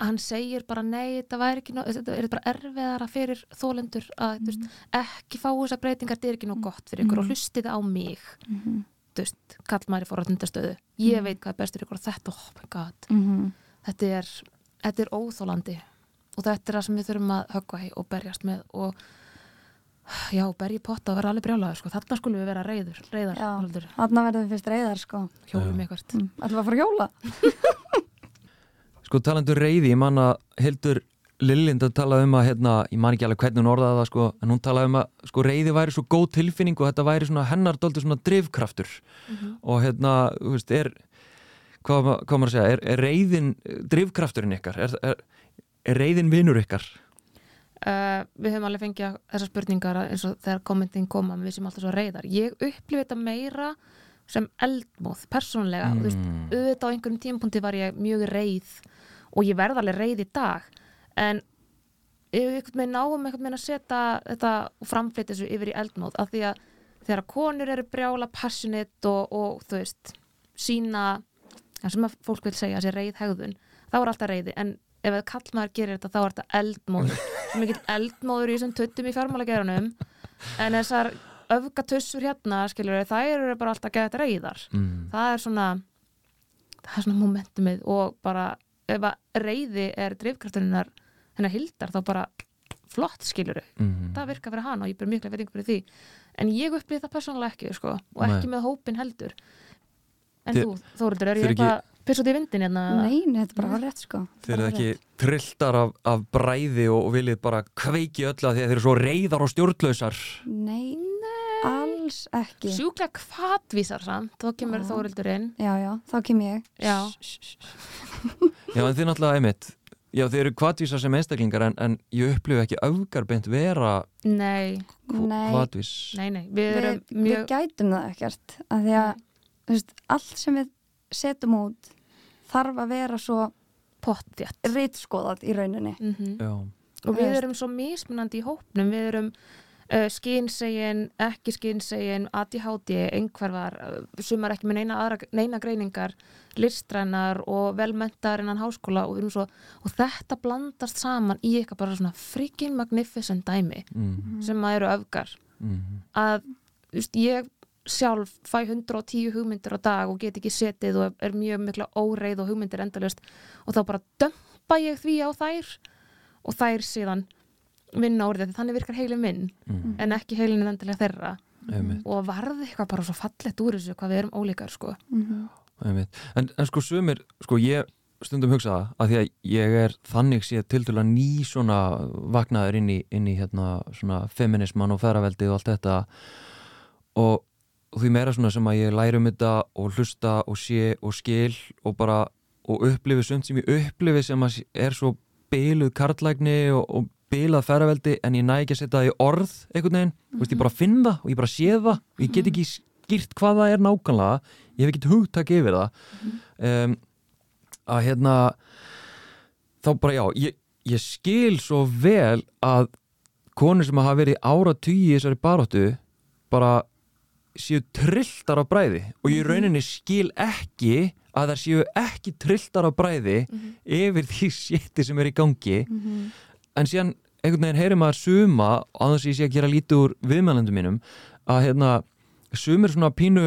hann segir bara nei, þetta væri ekki, þetta er bara erfiðara fyrir þólendur að þú veist, ekki fá þessar breytingar, þetta er ekki nóg gott fyrir ykkur og hlustið á mig. Mhm. þú veist, kall maður í forrættundastöðu ég veit hvað er best fyrir ykkur og þetta, oh my god. Mhm. þetta er, þetta er óþólandi og þetta er það sem við þurfum að höggva í og berjast með og já, berji potta og vera alveg brjálaður sko. þarna skulum við vera reyður, reyðar Já. Þarna verðum við fyrst reyðar sko hjólum Já. eitthvað mm. Að fara hjóla? Sko talandur reyði, ég man að Hildur Lillind að tala um að hérna, ég man ekki alveg hvernig hún orðaði það sko, en hún talaði um að sko reyði væri svo góð tilfinning og þetta væri svona hennar dóldi svona drifkraftur og hérna, þú veist, er hvað, hvað maður að segja, er, er reyðin drifkrafturinn ykkar? Er, er, er reyðin vinur ykkar? Uh, við höfum alveg fengið þessar spurningar eins og þegar kommentin koma við sem alltaf svo reyðar ég upplifi þetta meira sem eldmóð, persónulega. Mm. veist, auðvitað á einhverjum tímapunkti var ég mjög reið og ég verð alveg reið í dag. En ef við náum einhvern veginn að setja þetta og framfleyta þessu yfir í eldmóð af því að þegar konur eru brjála passionate og, og þú veist sína, sem að fólk vil segja þessi reið hegðun, þá er alltaf reiði. En ef að kallmaður gerir þetta þá er þetta eldmóður sem ekki eldmóður í þessum tuttum í fjármálagerunum en þessar öfgatussur hérna skilur það eru bara alltaf gett reyðar Mm. það er svona það er svona momentumið og bara ef að reyði er drifkrafturinnar hennar hildar þá bara flott skiluru, Mm. það virkar fyrir hana og ég ber mikla veiting fyrir því en ég upplýði það persónulega ekki sko, og Nei. ekki með hópin heldur en Þið- þú, Þóruldur, er ég eru eitthvað pissut í vindin hérna? Nei, nei, þetta er bara rétt sko. Þeir eru ekki trilltar af, af bræði og, og viljið bara kveiki öllu að því að þeir eru svo reyðar og stjórnlausar? Nei, alls ekki. Sjúklega kvatvísar samt. Þá kemur. Þórildurinn Já, já, þá kem ég. Já, Já, en þið náttúrulega einmitt. Já, þeir eru kvatvísar sem einstaklingar en, en ég upplifu ekki auðgarbeint vera nei, Nei, kvatvís nei, nei við við, erum við mjög gætum það ekkert að því að veist, allt sem við setjum út þarf að vera svo pottjætt rítskoðað í rauninni. Mm Já, og við erum svo mismunandi í hópnum. Við erum uh, skynsegin ekki skynsegin, ADHD einhverfar, uh, sumar ekki með neina, aðra, neina greiningar, listrænar og velmentar innan háskóla og, við erum svo, og þetta blandast saman í eitthvað bara svona freaking magnificent dæmi mm, sem að eru öfgar. Mm, að just, ég sjálf fæ 110 hugmyndir á dag og get ekki setið og er mjög mikla óreið og hugmyndir endalust og þá bara dömpa ég því á þær og þær síðan vinna orðið, þannig virkar heilin minn mm, en ekki heilin endilega þeirra. Einmitt, og varði eitthvað bara svo fallett úr þessu hvað við erum ólíkar sko. Mhm. einmitt. En, en sko sumir, sko ég stundum hugsa það að því að ég er þannig séð til dæla ný svona vaknaður inn í, inn í hérna svona feminisman og ferraveldi og allt þetta. Og því meira svona sem að ég læri um þetta og hlusta og sé og skil og bara og upplifi sumt sem ég upplifi sem að er svo byluð karlægni og, og bylað ferraveldi en ég næ ekki að setja það í orð einhvern veginn, þú veist ég bara finn það og ég bara sé það og ég get ekki skýrt hvað það er nákvæmlega, ég hef ekkert hugtak yfir það. Um, að hérna þá bara já, ég, ég skil svo vel að konur sem hafa verið ára tugi í þessari baróttu bara séu trilltar á bræði og ég í rauninni skil ekki að það séu ekki trilltar á bræði yfir því sétti sem er í gangi. Mhm. en síðan einhvern veginn heyrir maður suma á þess að ég sé að gera lítið úr viðmælendum mínum að hérna sumir svona pínu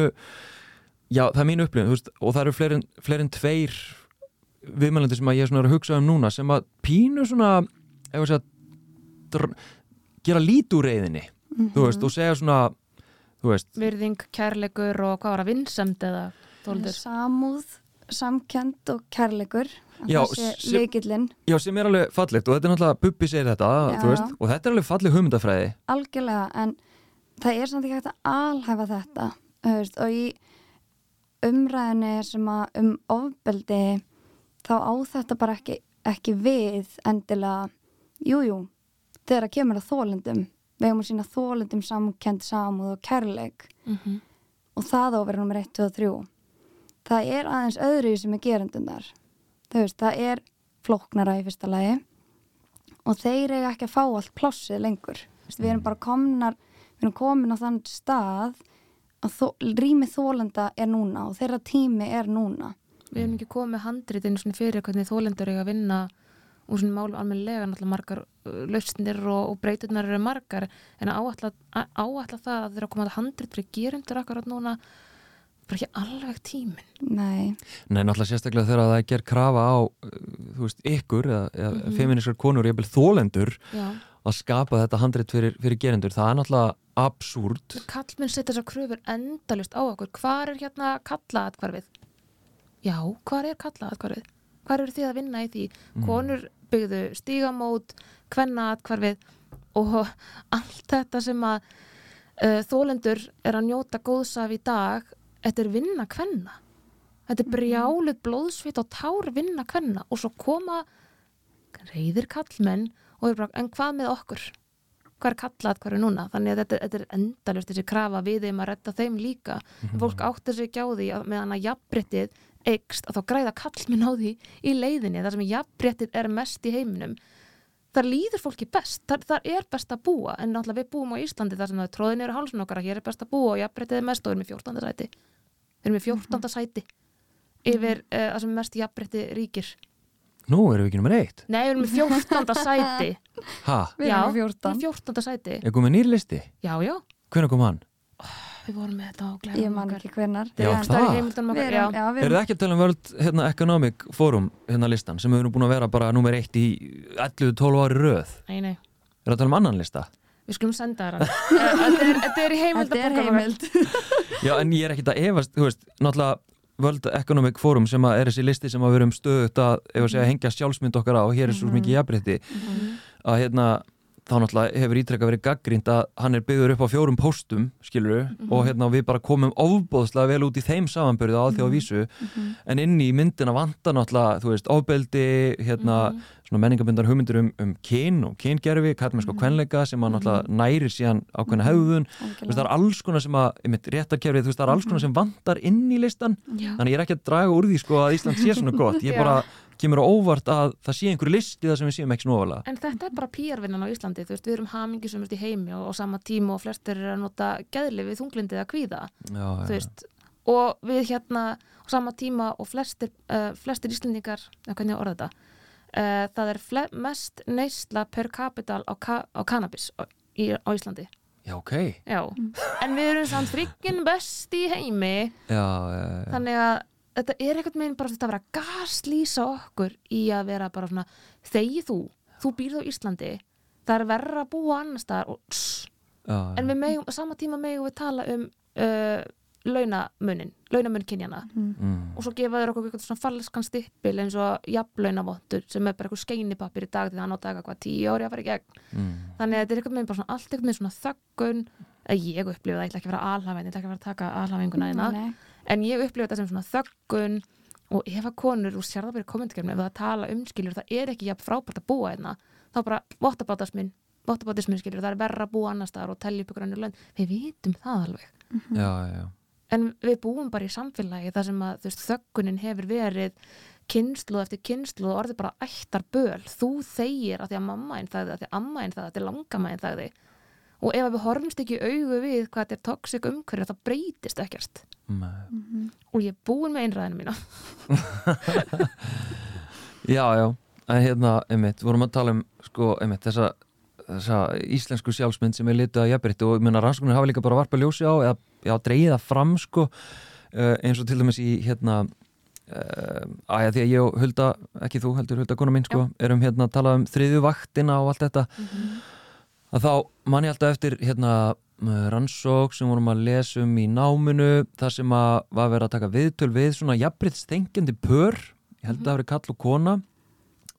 já það er þú veist, og það eru fleiri, en- fleiri tveir viðmælendur sem að ég er að hugsa um núna sem að pínu svona segja dr- gera lítið úr reyðinni þú veist og segja svona virðing, kærleikur og hvað var að vinsemd eða þóldur Samúð, samkend og kærleikur. Já, þessi sem- leikillinn já sem er alveg fallegt og þetta er náttúrulega Bubbi segir þetta Já. þú veist og þetta er alveg falleg hugmyndafræði. Algjörlega en það er samt ekki hægt að alhæfa þetta þú veist, og í umræðinni sem að um ofbeldi þá á þetta bara ekki, ekki við endilega. Jújú, jú, þegar það kemur að þólendum við hefum að sína þólendum samkend samúð og kærleik. Mm -hmm. og það á að vera nummer 1, 2 og 3 það er aðeins öðru sem er gerendundar þú veist, það er flóknara í fyrsta lagi. Og þeir eiga ekki að fá allt plássið lengur. Veist, við erum bara komnar við erum komin á þann stað að þó, rými þólenda er núna og þeirra tími er núna. Við erum ekki komið handrit einu svona fyrir hvernig þólendur eiga að vinna úr svona málum almennilega náttúrulega margar uh, lausnir og, og breyturnar eru margar en áætla, á- áætla það að þeirra komað handrit fyrir gerundur akkurat núna bara ekki alveg tímin nei, Nei, náttúrulega sérstaklega þegar það er gerð krafa á uh, þú veist, ykkur eða, eða mm Mhm. feminískar konur, ég vil þólendur já, að skapa þetta handrit fyrir, fyrir gerendur. Það er náttúrulega absúrt kallmenn setja þessar kröfur endalust á okkur. Hvar er hérna kalla atkvarfið já, hvar er kalla hvar eru þið að vinna í því? Konur byggðu stígamót kvenna atkvarfið og allt þetta sem að uh, þólendur er að njóta góðs af í dag þetta er vinna kvenna. Þetta er brjáluð blóðsvit og tár vinna kvenna og svo koma reyðir kallmenn og er bara, en hvað með okkur? Hvað er kallað hvað er núna? Þannig að þetta, þetta er endalust þessi krafa við þeim að redda þeim líka. En fólk áttir sig ekki á því að meðan að jafnbrettið eikst að þá græða kallminn á því í leiðinni þar sem jafnbrettið er mest í heiminum þar líður fólki best, þar, þar er best að búa en náttúrulega við búum á Íslandi þar sem það er tróðin eru hálsun okkar að hér er best að búa og jafnbrettið er mest og erum við 14. sæti við erum við 14. sæti yfir uh, það sem mest jafnbretti ríkir Nú erum við ekki nummer eitt Nei, við erum við 14. sæti Ha, við erum við 14 erum 14. sæti er komið nýr listi? Já, já, Hvernig kom hann? Við vorum með þetta á ég glæðum man okkar. ekki hvenar Já, það. við okkar, erum, já. við Eru erum það ekki að tala um World hérna, Economic Forum hérna listan sem við erum búin að vera bara nummer eitt í 11-12 ári röð? Nei, nei, Er það að tala um annan lista? við skulum senda Eh, Þetta er- þetta er í heimild þetta er heimild. Já, en ég er ekkit að efast, þú veist, náttúrulega World Economic Forum sem að er þessi listi sem að við erum stöðut að, ef að segja, hengja sjálfsmynd okkar á og hér er svo mikið jafnrétti að hérna, þá náttúrulega hefur ítrekka verið gaggrínt að hann er byggður upp á fjórum póstum, skilur og hérna við bara komum ofbóðslega vel út í þeim samanbyrðu á því á vísu en inn í myndina vantar náttúrulega, þú veist, ofbeldi hérna, svona menningabundar hugmyndir um, um kyn og kyngerfi, kallmennsk og kvenleika sem að náttúrulega nærir síðan ákveðna hefðun þú veist, það er alls konar sem að, réttarkerfið, þú veist, það er alls konar sem vantar inn í listan, Já. þannig ég er ekki að draga úr því sko að Ísland sé svona gott, ég bara kemur á óvart að það sé einhverju listi það sem við séum ekki snófalega. En þetta er bara PR-vinnan á Íslandi, þú veist, við erum hamingisumust í heimi og á sama tíma og flestir eru að nota geðli við þunglindið að kvíða, Já, þú veist, og við hérna á sama tíma og flestir, uh, flestir Íslandingar, eða hvernig orða þetta, uh, það er mest neysla per capital á, ka á cannabis á, í, á Íslandi. já, ok, Já, en við erum samt frikkin best í heimi, já, já, já. þannig að þetta er einhvern veginn bara þetta að vera gaslýsa okkur í að vera bara svona þegi þú, þú býrð á Íslandi það er verra að búa annars staðar og tss, já, en við megum, sama tíma megum við tala um uh, launamunin launamun kynjana mm, og svo gefa þér okkur eitthvað svona falskan stippil eins og jafnlaunavottur sem er bara eitthvað skeinipapir í dag því það notaði eitthvað tíu ári að fara í gegn. Mm, þannig að þetta er eitthvað með bara svona allt eitthvað með svona þöggun. Að ég upplifa það, ég ætla ekki að vera alhafin ég ætla ekki að vera að taka alhafinguna þína Nei, en ég upplifa þetta sem svona þöggun og ef að konur úr sér það bara í kommentarkerfinu ef það tala um skiljur, það er ekki jafn frábært að búa einna, þá bara vottabátasminn vottabátasminn skiljur, það er verra að búa annar staðar og telja upp ykkur annir lönd, við vitum það alveg. Já, já, já. En við búum bara í samfélagi þar sem að veist, þöggunin hefur verið kynslu eftir kynslu og orðið bara ættar böl, þú þegir að því að mamma einn þagði, að því að amma einn þagði, að því að langamma einn þagði. Og ef við horfumst ekki í augu við hvað þetta er toxic umhverju þá breytist ekkert. Nei. og ég er búin með einræðinu mína. Já, já, en hérna, einmitt, vorum að tala um, sko, einmitt, þessa, þessa íslensku sjálfsmynd sem er litið að jafnbrytti og ég meina rannsóknir hafa líka bara varpa ljósi á eða, já, dreigið það fram, sko, uh, eins og til dæmis í, hérna, uh, aðja, því að ég og Hulda, ekki þú heldur Hulda, kona mín, sko, erum hérna að tala um þriðju vaktina og allt þetta, að þá man ég alltaf eftir, hérna, rannsók sem vorum að lesa um í náminu, þar sem að var verið að taka viðtöl við svona jafnbryttstengjandi pör, ég held að það hafi verið kall og kona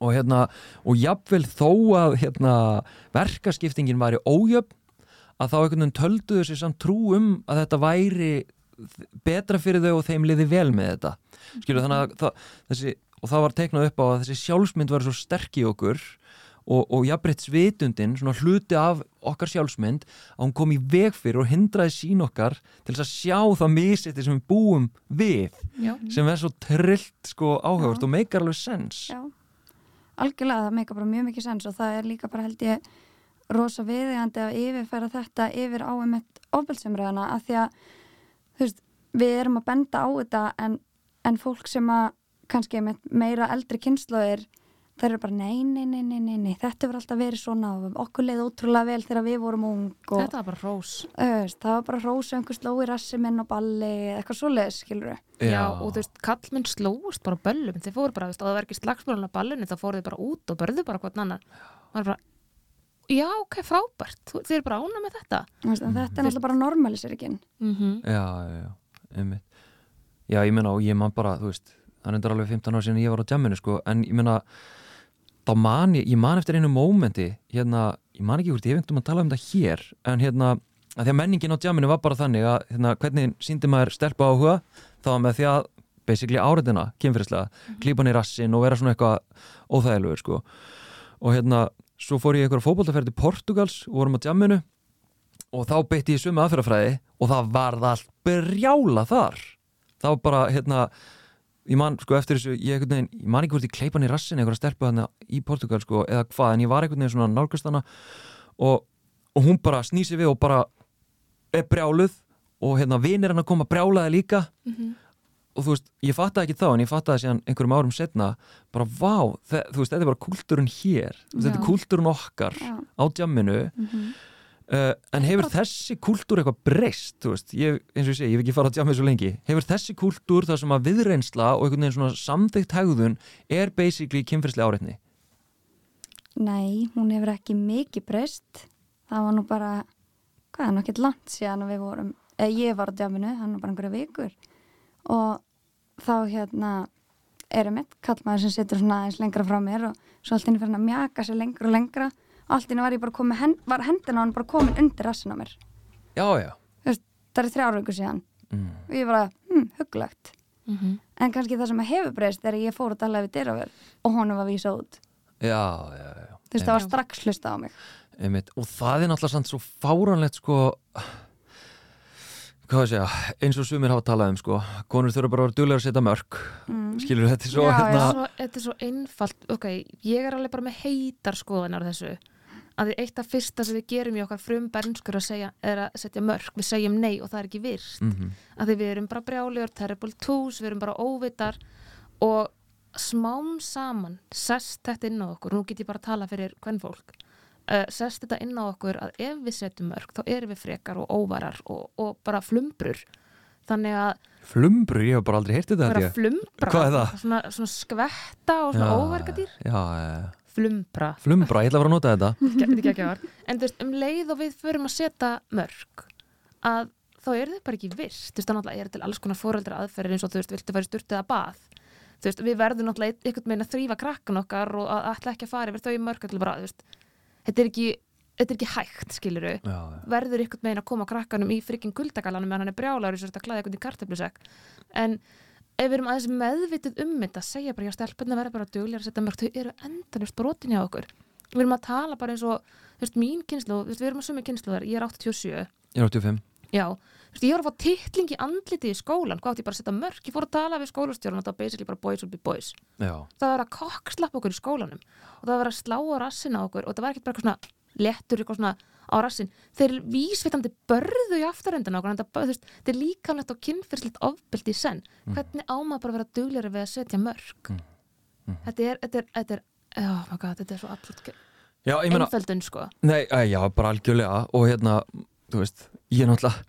og hérna, og jafnvel þó að hérna, verkaskiptingin væri ójöfn að þá einhvern veginn töldu þessi samt trú um að þetta væri betra fyrir þau og þeim liði vel með þetta skilur þannig að það, þessi, og það var teiknað upp á að þessi sjálfsmynd var svo sterk í okkur og, og jafnbryttsvitundin, svona hluti af okkar sjálfsmynd, að hún kom í veg fyrir og hindraði sín okkar til þess að sjá það misið sem við búum við Já. sem er svo trillt sko áhugavert Já. og meikar alveg sens já algjörlega það meika bara mjög mikið sens og það er líka bara held ég rosa viðegandi að yfirfæra þetta yfir á einmitt ofbeldsumræðana að því að veist, við erum að benda á þetta en, en fólk sem að kannski einmitt meira eldri kynnslóðir þær eru bara nei, nei, nei, nei, nei, nei þetta verður alltaf verið svona og okkur leið ótrúlega vel þegar við vorum ung og Þetta var bara rós þú veist, það var bara hrósa einhver sló í rassi minn og balli eða eitthvað svoleiðis, skilur við Já. og þú veist, kallmenn slóust bara á böllum. Þeir fóru bara, þú veist, og það var ekki slagsmjölun á ballinu þá fóru þeir bara út og börðu bara hvort annan og það er bara, já, ok, frábært. Þú- þeir eru bara ána með þetta? En þetta er náttúrulega bara normalisirikinn. Mm -hmm. já, já, já, einmitt. Já, ég meina og ég man bara, þú veist það er endur alveg 15 ára sinni ég var á jamminu sko en ég meina, þá man ég ég man eftir einu mómenti, hérna ég man ekki hvort ég veginn að tala um þetta hér en hérna, að því að menningin á jamminu var bara þannig að, hérna, hvernig síndi maður stelpa áhuga, var með því að basically áriðina, kynfyrirslega klípa hann í rassin og vera svona eitthvað óþægilegur sko. Og hérna, svo fór ég eitthvað fótboltaferð til Portugals og vorum á jamminu og þá beitti ég sömu aðferðafræði og það var það allt brjála þar. Þá bara, hérna ég man, sko, eftir þessu, ég, veginn, ég man ekki hvort ég kleipa hann í rassin eitthvað stelpu hann í Portugal, sko, eða hvað, en ég var veginn svona nálgast hana og, og hún bara snýsi við og bara er brjáluð og hérna vinir hann að koma brjálaði líka og þú veist, ég fattaði ekki þá en ég fattaði síðan einhverjum árum setna bara vá, þú veist, þetta er bara kúltúrun hér veist, þetta er Já. kúltúrun okkar Já. á djamminu uh, en hefur þessi kúltúr eitthvað breyst, þú veist, ég, eins og ég segi ég hef ekki farað á djammið svo lengi, hefur þessi kúltúr þar sem að viðreynsla og einhvern veginn svona samþykkt hegðun er basically kynfyrslega áreitni Nei, hún hefur ekki mikið breyst. Það var nú bara, hvað er ekkert langt síðan við vorum, eða ég var á djáminu, Og þá hérna erum mitt, kallmaður sem situr svona aðeins lengra frá mér og svo allt inni fyrir hann að mjaka sér lengra og lengra. Allt inni var ég bara komið, hen, var hendina á hann bara komin undir rassin á mér. Já, já veist, það er þrjár vikur síðan. mm. Og ég bara, hm, hugglegt. Mm -hmm. En kannski það sem hefur breyst er að ég fór að tala við dyraverð og honum var vísa út. já, já, já þú veist, það var strax hlusta á mig Einmitt. og það er náttúrulega samt svo fáranlegt sko ég segja, eins og sumir hafa talað um sko, konur þurfa bara að vera duglega að setja mörg mm. skilur þetta er svo Já, hérna, svo, þetta er svo einfalt, ok, ég er alveg bara með heitar skoðanar á þessu. Að því eitt af fyrsta sem við gerum í okkar frum bernskur að segja, er að setja mörg við segjum nei og það er ekki virt. Mm að því við erum bara brjáljur, terrible twos við erum bara óvitar. Og smám saman sest þetta inn á okkur, nú get ég bara að tala fyrir hvern fólk, uh, sest þetta inn á okkur að ef við setjum mörg þá erum við frekar og óvarar og, og bara flumbrur. Þannig að flumbru, ég hef bara aldrei heyrt þetta vera ég. flumbra er það? Svona, svona skvetta og svona óverkadýr já, já, flumbra flumbra, ég ætla að fara að nota þetta. Var. en þú veist, um leið og við förum að setja mörg að þá eru þau bara ekki virt. Þú veist, þannig að er til alls konar fóreldra aðferðir eins og þú veist, viltu fara í sturtið að bað. Þú veist, við verðum náttúrulega einhvern veginn að þrýfa krakkan okkar og að ætla ekki að fara yfir þau mörg til bara, þú veist, þetta er ekki þetta er ekki hægt, skiluru já, já. verður einhvern veginn að koma krakkanum í frikkin kuldagalanum meðan hann er brjálagur í svo að klæða einhvern í kartöflusek en ef við erum aðeins meðvitið um þetta segja bara, já stelpunna verður bara duglega að setja mörg þau eru endanust brotin hjá okkur. Við erum að tala bara eins og þú veist, mín kynslu, við erum að sumi kynslu ég er 87, ég er 85 já ég var að fá titling í andliti í skólan hvað átti ég bara að setja mörg, ég fór að tala við skólastjórun og það var basically bara boys will be boys. Já, það var að kokkslappa okkur í skólanum og það var að slá á rassin á okkur og það var ekkert bara eitthvað svona lettur eitthvað svona á rassin þeir vísvitandi börðu í afturhendina okkur það, þú veist, þetta er líkanlegt og kynfyrslegt ofbeldi í senn. Hvernig á maður bara að vera dugleiri við að setja mörg Mm. Mm. þetta er þetta er, þetta er, oh my god, þetta er svo absolutt einföldun sko. Nei, já, bara algjörlega og hérna, þú veist, ég er náttúrulega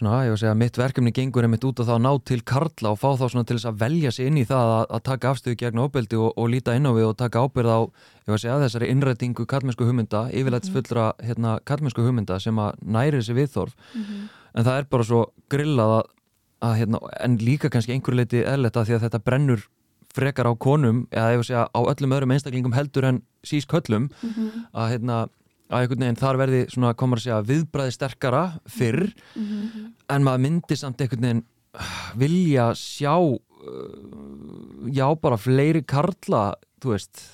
svona, ég var að segja, mitt verkefni gengur einmitt út að ná til karla og fá þá svona til þess að velja sig inn í það að, að taka afstöðu gegn óbeldi og, og líta inn á við og taka ábyrð á, ég var að segja, þessari innrætingu kallmennsku hugmynda, yfirleitt fullra hérna, kallmennsku hugmynda sem að næri þessi viðþorf, en það er bara svo grillað að, að hérna, en líka kannski einhver leiti eðletta því að þetta brennur frekar á konum, eða ég var að segja, á öllum öðrum einstaklingum heldur en sís köllum að hérna að einhvern veginn þar verði svona komar að segja viðbræði sterkara fyrr en maður myndi samt einhvern veginn uh, vilja sjá uh, já bara fleiri karla þú veist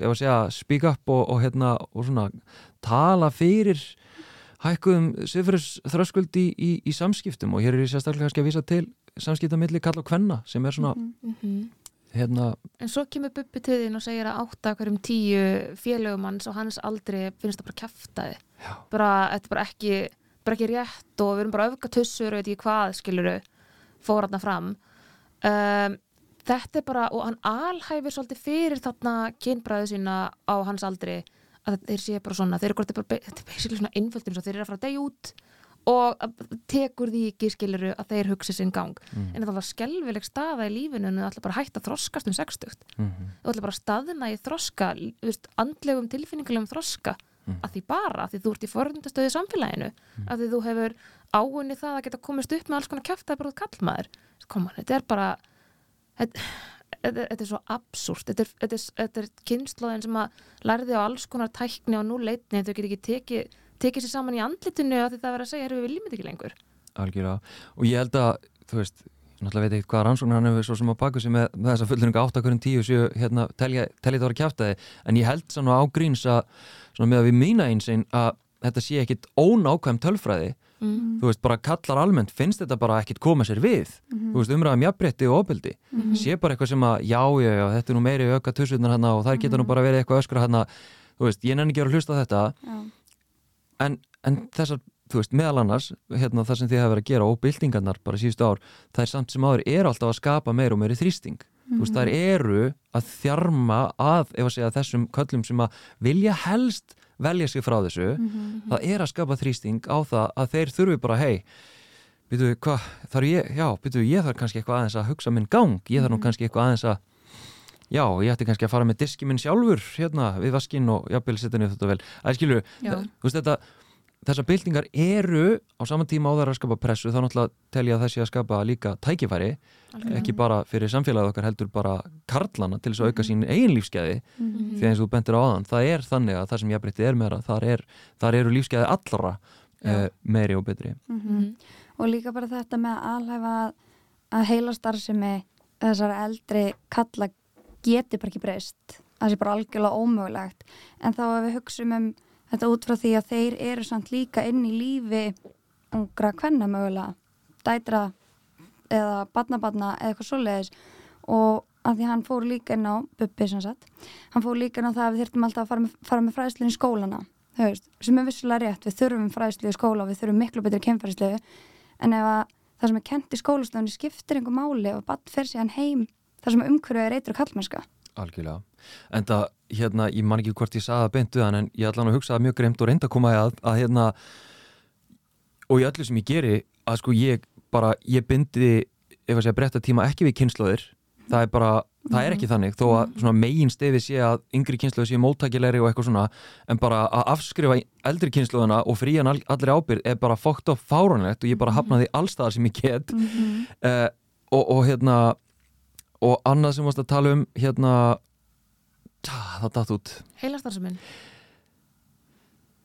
var að segja speak up og, og hérna og svona tala fyrir hækkuðum sifris þröskuld í, í, í samskiptum. Og hér er ég sérstaklega kannski að vísa til samskiptamilli kall og kvenna sem er svona hérna en svo kemur Bubbi til þín og segir að átta hverjum tíu félögum hans og hans aldrei finnst það bara kæftaði bara, þetta er bara ekki, bara ekki rétt og við erum bara öfgatussur og veit ekki hvað skiluru fór hann fram. Um, þetta er bara og hann alhæfir svolítið fyrir þarna kynbræðu sína á hans aldri að þeir séu bara svona þeir eru bara, þetta er basically svona innföldin svo þeir eru að fara degja út og tekur því ekki skiluru að þeir hugsi sinn gang. Mm. en það var skelvileg staða í lífinu en það ætla bara að hætta að þroskast um 60 mm þú ætla bara að staðina í þroska þú veist, andlegum tilfinningulegum þroska. Mm. að því bara, að því þú ert í forundastöðu í samfélaginu, að því þú hefur áunni það að geta komist upp með alls konar kæft að bara út kallmaður koma, þetta er bara þetta, þetta, þetta er svo absúrt. Þetta er, þetta er, þetta er kynnslóðin sem að lærði á alls konar tækni á núleitni þau get ekki tekið tekið sér saman í andlitinu að það verður að segja erum við viljum þetta ekki lengur. Algjörlega. Og ég held að, þú veist náttúrulega veit ekkert hvað rannsóknar hann hefur svo sem að baka sig með, með þessa fulleringa 8 hverjum 10 7 hérna, telja, telja það var kjæftæði en ég held svona á gríns að svona með að við mína einsinn að þetta sé ekkit ónákvæm tölfræði. Mm. þú veist, bara kallar almennt finnst þetta bara ekkit koma sér við. Þú veist, umræðum jafnbretti og ofbeldi. Sé bara eitthvað sem að, já, já, já, þetta er nú meiri auka tussunar hann og þær geta nú bara verið eitthvað öskra hann þú veist, ég nenni ekki að að hlusta á þetta. Já. En, en þessar, þú veist, meðal annars hérna, það sem þið hafa verið að gera og byltingarnar bara síðustu ár, það er samt sem áður er alltaf að skapa meir og meiri þrýsting. Þú veist, þær eru að þjarma að, ef að segja, þessum köllum sem að vilja helst velja sig frá þessu það er að skapa þrýsting á það að þeir þurfi bara, hei býtu, hvað, þarf ég, já, býtu, ég þarf kannski eitthvað aðeins að hugsa minn gang, ég þarf nú kannski eitthvað aðeins að já, ég ætti kannski að fara með diski minn sjálfur hérna við vaskinn og jafnvel setja niður þetta vel að skilur, Já. þú veist þetta þessar byltingar eru á saman tíma á þær að skapa pressu, þá náttúrulega tel ég að þessi að skapa líka tækifæri ekki bara fyrir samfélagið okkar heldur bara karlana til þess að auka sín eigin lífsgæði Mhm. því eins og þú bentir á aðan, það er þannig að það sem ég breytti er meira, þar, er, þar eru lífsgæði allra uh, meiri og betri Mhm. og líka bara þetta með að alhæfa að heila starfsemi þessar eldri kalla geti bara ekki breyst. Það sé bara algjörlega ómögulegt. En þá ef við hugsaum um þetta út frá því að þeir eru samt líka inn í lífi ungra kvenna mögulega dætra eða badnabanna eða eitthvað svoleiðis. Og að því hann fór líka inn á Bubbi sem sagt, hann fór líka inn á það að við þurftum alltaf að fara með, fara með fræðslu í skólana veist, sem er vissulega rétt, við þurfum fræðslu í skóla og við þurfum miklu betri kemfærslu en ef að það sem er kent í skólastöðunni skiptir einhver máli og bann fer síðan heim þar sem umhverfið er eitthvað kallmennska. Algjörlega. En það, hérna, ég man ekki hvort ég saði það beint við hann, en ég ætla hann að hugsa það mjög greimt og reynda að koma að, að hérna, og í öllu sem ég geri, að sko ég bara, ég bindi, ef að segja breytta tíma ekki við kynnslóðir, það er bara, það er ekki þannig, þó að svona megin stefi sé að yngri kynnslóði sé móttækilegri og eitthvað svona, en bara að afskrifa eldri kynnslóðina og frían all, allri ábyrð er bara fókt og fáranlegt og ég bara hafna því allstaðar sem ég get. Uh, og, og hérna og annað sem varst að tala um hérna það datt út. Heilastarsaminn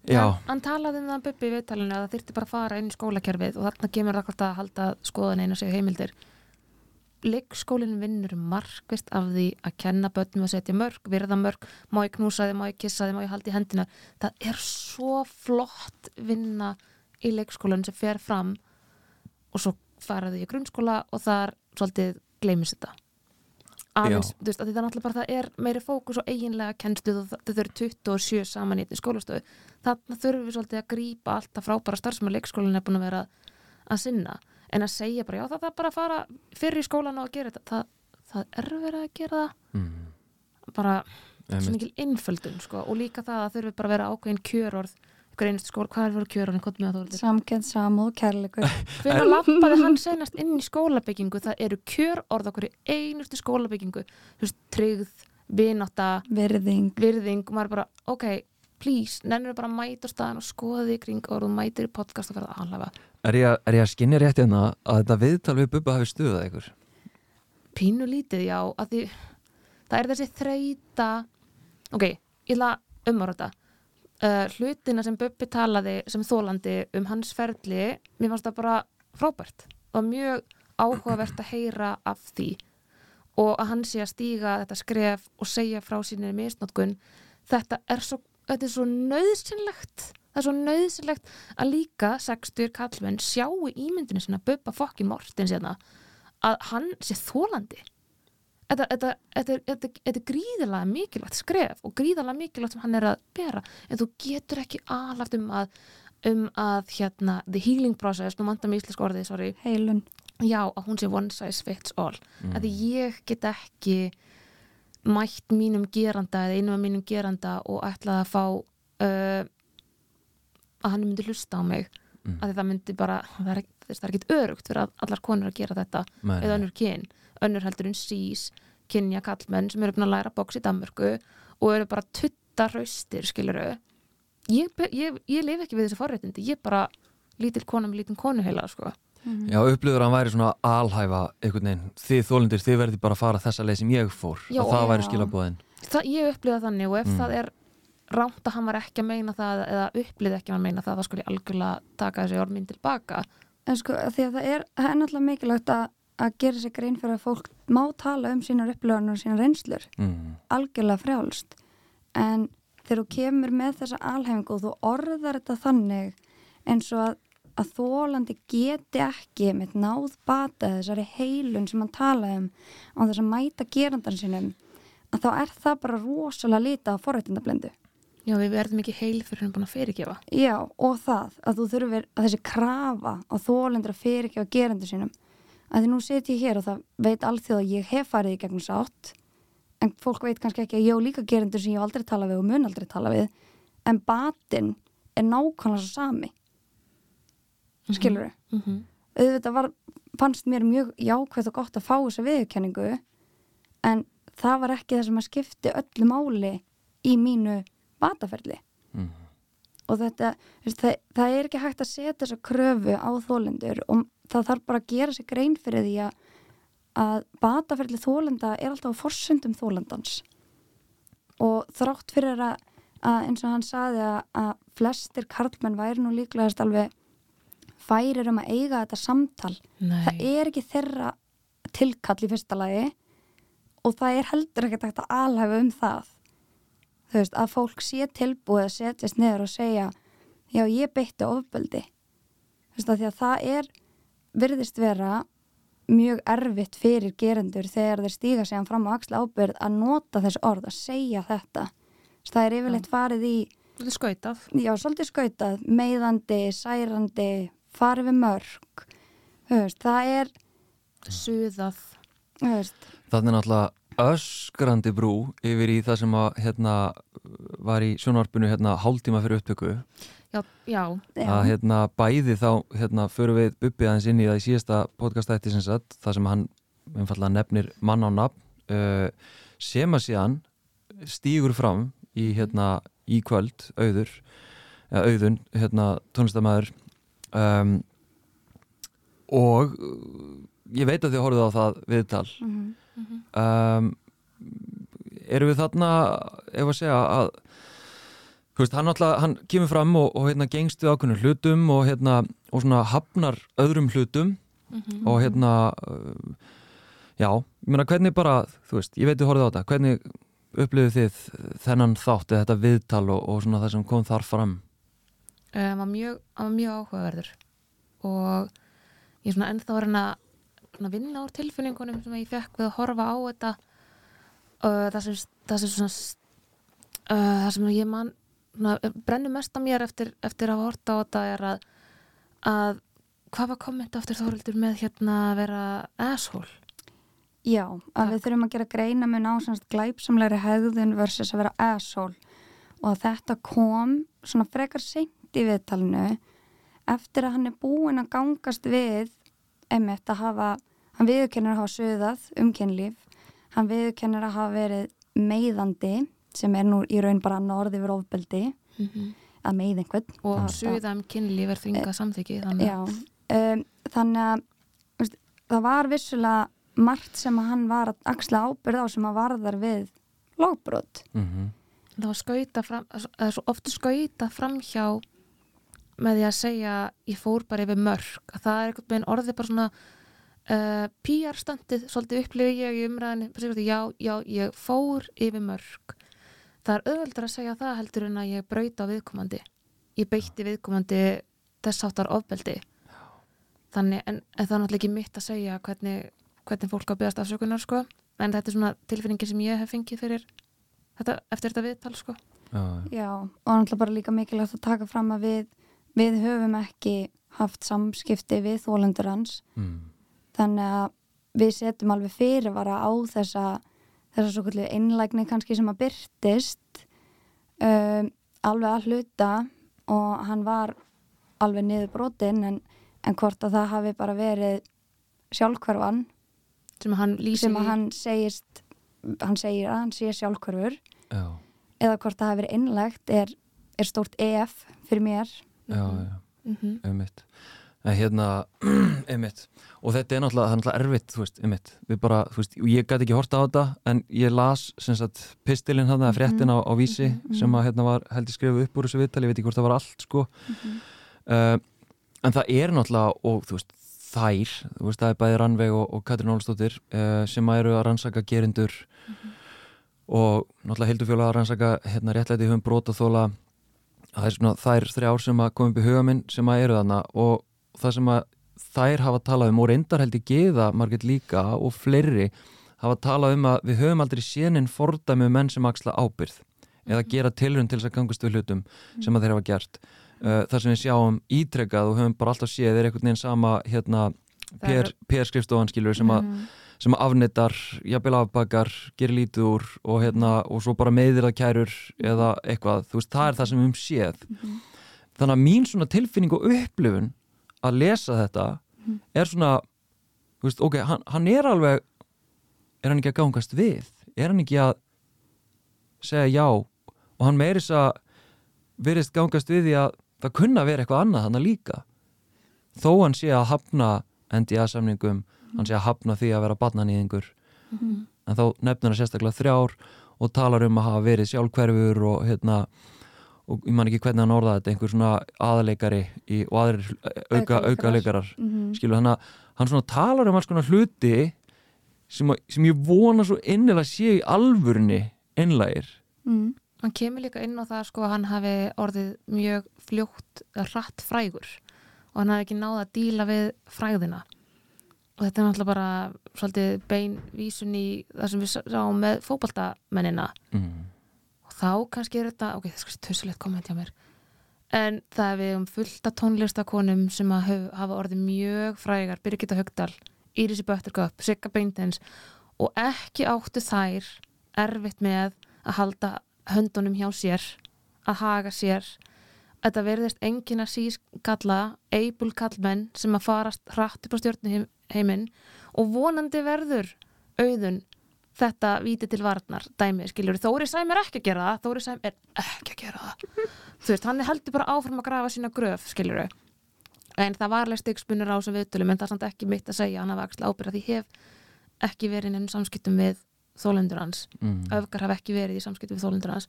já, hann, talaði um það Bubbi í viðtalinu að það þyrfti bara að fara inn í skólakerfið og þarna kemur það hvort að halda skoðan einu sig heimildir. Leikskólinn vinnur markvist af því að kenna börnum að setja mörg, virða mörg má ég knúsa þið, má ég kissa þið, má ég halda í hendina. Það er svo flott vinna í leikskólan sem fer fram og svo faraði í grunnskóla og þar svolítið gleymist þetta aðeins, þú veist, að það er náttúrulega bara það er meiri fókus og eiginlega kennsluð og það eru 27 saman í skólastöðu þarna þurfum við svolítið að grípa alltaf frábæra starf sem að leikskólinn er búin að vera að sinna, en að segja bara já það er bara að fara fyrir í skólan og að gera þetta. Það, það er verið að gera það. Mm, bara svo mikil innföldun sko, og líka það að þurfi bara að vera ákveðin kjörorð ykkur einustu skóla, hvað er verið kjörorðin, hvað með það samkend, samúð, kærleikur. Hvernig lappaði hann senast inn í skólabyggingu? Það eru kjörorð okkur í einustu skólabyggingu. Þú veist, tryggð, vinátta virðing. virðing. Og maður bara, ok, please nennir bara að mæta á staðan og skoða því kring og þú mætir í podcast og verða aðlafa er ég, að- er ég að skinni rétt hérna að þetta viðtal við Bubba hafi stuðað ykkur? Pínu lítið, já, að því það er þessi þreita ok, ég ætla að umvarða uh, hlutina sem Bubbi talaði sem þólandi um hans ferli mér fannst það bara frábært og mjög áhugavert að heyra af því og að hann sé að stíga þetta skref og segja frá sínir misnótkun þetta er svo, þetta er svo nöðsynlegt það er svo nöðsynlegt að líka 60 kallmenn sjáu ímyndinu sinna Bubba fokkin Mortins hérna að hann sé þólandi þetta, þetta, þetta, er- er gríðalega mikilvægt skref og gríðalega mikilvægt sem hann er að bera. En þú getur ekki alhaft um að um að hérna the healing process, nú vantar mig íslensk orðið, sorry. Heilun. Já, að hún sé one size fits all. Mm. að ég get ekki mætt mínum geranda eða einum af mínum geranda og ætlaði að fá uh, að hann myndi hlusta á mig. Mm. að það myndi bara, það er, er ekkit örugt fyrir að allar konur að gera þetta Nei, eða önnur kyn, önnur heldur en sís kynja kallmenn sem eru búin að læra box í Danmörku og eru bara tutta hraustir, skiluru ég, ég, ég lifi ekki við þessi forréttindi ég er bara lítil kona með lítin konuheila sko. Já, upplifur að hann væri svona alhæfa einhvern veginn, þið þólindir, þið verði bara að fara þessa leið sem ég fór Já, og það væri já. skilabóðin ég upplifa þannig og ef Mm. það er rámt að hann var ekki að meina það eða upplifði ekki að hann meina það þá skulle ég algjörlega taka þessi orðminn tilbaka en sko að því að það er, það er náttúrulega mikilvægt að, að gera sér grein fyrir að fólk má tala um sínar upplöðunar og sínar reynslur. Mm. algjörlega frjálst. En þegar þú kemur með þessa alhæfingu og þú orðar þetta þannig eins og að, að þólandi geti ekki með náð bata þessari heilun sem hann talaði um á þess að mæta gerandan sinum að þá er það bara rosalega lita á forrættindablendu já við verðum ekki heil fyrir hann búin að fyrirgefa. Já, og það að þú þurfir að þessi krafa á þólendur að fyrirgefa gerendur sínum að því nú set ég hér og það veit allþjóð að ég hef farið í gegnum sátt en fólk veit kannski ekki að ég á líka gerendur sem ég hef aldrei tala við og mun aldrei tala við en batinn er nákvæmlega svo sami skilur mm -hmm. auðvitað var, fannst mér mjög jákvæð og gott að fá þessa viðurkenningu en það var ekki það sem að skipti öllu máli í mínu bataferli Mm. og þetta, það, það er ekki hægt að setja þessa kröfu á þólendur og það þarf bara að gera sig grein fyrir því að, að bataferli þólenda er alltaf á forsöndum þólendans og þrátt fyrir að, að eins og hann saði að, að flestir karlmenn væri nú líklegast alveg færir um að eiga þetta samtal það er ekki þeirra tilkall í fyrsta lagi og það er heldur ekkert hægt að alhæfa um það. Þú veist, að fólk sé tilbúið að setjast niður og segja já, ég beitti ofbeldi. Þú veist, að því að það er virðist vera mjög erfitt fyrir gerendur þegar þeir stíga sig fram á axla ábyrð að nota þessi orð, að segja þetta. Það er yfirleitt farið í er skautað. já, svolítið skautað, meiðandi, særandi, farið við mörg. Veist, það er Suðað. Þannig er náttúrulega öskrandi brú yfir í það sem að hérna var í sjónvarpinu hérna hálftíma fyrir upptöku Já, já. að hérna bæði þá hérna förum við Bubbi aðeins inn í það í síðasta podcastætti sem sagt, það sem hann einfallega nefnir mann á nafn uh, sem að síðan stígur fram í hérna í kvöld, auður eða auðun, hérna tónlistamæður um, og ég veit að þið horfið á það viðtal mhm. um, erum við þarna ef að segja að veist, hann alltaf, hann kemur fram og, og hérna gengst við ákveðnum hlutum og hérna, og svona hafnar öðrum hlutum Mhm. og hérna uh, já, ég meina hvernig bara þú veist, ég veit þið horfið á þetta, hvernig upplifið þið þennan þátt eða þetta viðtal og, og svona það sem kom þar fram Það var mjög, hann var mjög áhugaverður og ég er svona ennþá að reyna að vinna úr tilfinningunum sem ég fekk við að horfa á þetta og það sem, það sem svona uh, það sem ég man svona, brennur mest á mér eftir, eftir að horta á þetta er að, að hvað var komment aftur Þórildur með hérna að vera asshole? Já, að við þurfum að gera greina með násamst glæpsamlegri hegðun versus að vera asshole. Og að þetta kom svona frekar seint í viðtalinu eftir að hann er búinn að gangast við emitt að hafa hann viðurkennir að hafa söðað um kynlíf. Hann viðurkennir að hafa verið meiðandi sem er nú í raun bara norð yfir ofbeldi mm -hmm. að meiða einhvern og Það- suða um kynlíf er þvingað samþyggi þannig Já, um, þannig að veist, það var vissulega margt sem að hann var að axla ábyrð á sem að varðar við lagbrot. mm -hmm. það var skauta fram, það er svo oft skauta framhjá með því að segja ég fór bara yfir mörg að það er einhvern veginn orðið bara svona uh, PR-standið, svolítið upplifi ég í segja, já, já, ég fór yfir mörg það er auðveldur að segja það heldur en að ég brauta viðkomandi. Ég beitti viðkomandi þess áttar ofbeldi. Þannig, en, en það er náttúrulega ekki mitt að segja hvernig, hvernig fólk á byggast afsökunar sko, en þetta er svona tilfinningin sem ég hef fengið fyrir þetta, eftir þetta viðtal sko. Já, Já, og náttúrulega bara líka mikilvægt að taka fram að við, við höfum ekki haft samskipti við þólendur hans, mm. þannig að við setjum alveg fyrirvara á þessa, þessa svo kvöldu einlægni kannski sem að byrtist um, alveg að hluta og hann var alveg niður brotin en, en hvort að það hafi bara verið sjálfhverfan sem að hann lýsir sem að hann segist hann segir að hann sé sjálfhverfur já, eða hvort það hafi verið innlegt er, er stórt EF fyrir mér. Já, já. Mm -hmm. einmitt en hérna, einmitt. Og þetta er náttúrulega, það er náttúrulega erfitt þú veist, einmitt, við bara, þú veist, ég gæti ekki horta á þetta en ég las, sem sagt pistilinn hann, það fréttin á, á vísi mhm, mhm. sem að hérna var, held ég skrifu upp úr þessu viðtali ég veit ekki hvort það var allt, sko. Mhm. uh, en það er náttúrulega og þú veist, þær þú veist, það er bæði Rannveig og, og Katrin Ólstóttir uh, sem að eru að rannsaka gerindur og náttúrulega Hildur Fjóla að rannsaka hérna réttlæti höfum brot og þóla það er svona þær þrjár sem að koma upp í huga minn sem að eru þarna og það sem að þær hafa talað um og reyndar held ég geða margir líka og fleiri hafa talað um að við höfum aldrei sénin fordæmi um menn sem axla ábyrð eða gera tilrun til þess að gangast við hlutum sem að þeir hafa gert. Uh, þar sem við sjáum ítrekkað og höfum bara alltaf séð er einhvern veginn sama hérna Það er- PR-skrifstofan skilur sem að Mhm. sem afnittar, jafnvel afbakar gerir lítið úr og, hérna, og svo bara meðir það kærur eða eitthvað, þú veist, það er það sem við um séð. Mhm. þannig að mín svona tilfinning og upplifun að lesa þetta Mhm. er svona veist, ok, hann, hann er alveg er hann ekki að gangast við? Er hann ekki að segja já? Og hann meiris að verist gangast við því að það kunna að vera eitthvað annað hann líka. Þó hann sé að hafna NDA-samningum hann sé að hafna því að vera barnanýðingur Mhm. en þá nefnir hann sérstaklega þrjár og talar um að hafa verið sjálfhverfur og hérna og ég man ekki hvernig hann orðaði þetta einhver svona aðaleikari í, og aðrir auka, auka leikarar Mhm. skilur hann að hann svona talar um alls konar hluti sem, að, sem ég vona svo innilega sé í alvörni einlægir Mhm. hann kemur líka inn á það sko að hann hafi orðið mjög fljótt rætt frægur og hann hafi ekki náða að díla við fræðina og þetta er náttúrulega bara svolítið bein vísun í það sem við sáum með fótbaltamennina mm. Þá kannski er þetta, ok, það er sko tussulegt komment hjá mér. En það er við um fullta tónlistakonum sem hef, hafa orðið mjög frægar. Birgitta Högdal, Írisi Bötterköp Sigga Beintens. Og ekki áttu þær erfitt með að halda höndunum hjá sér að haga sér. Þetta verðist enginn að sískalla eibul kallmenn sem að farast hratt upp á stjórnuheiminn og vonandi verður auðun þetta víti til varnar dæmi, skiljur, Þóri Sæm er ekki að gera það Þóri Sæm er ekki að gera það. Þú veist, hann heldur bara áfram að grafa sína gröf, skiljur en það var alveg styggsmunur á þessum viðtölum en það er samt ekki mitt að segja, hann hafa ekki ábyrða því hef ekki verið inn samskiptum við þólendur hans, Mm. öfgar hafa ekki verið í samskiptum við þólendur hans.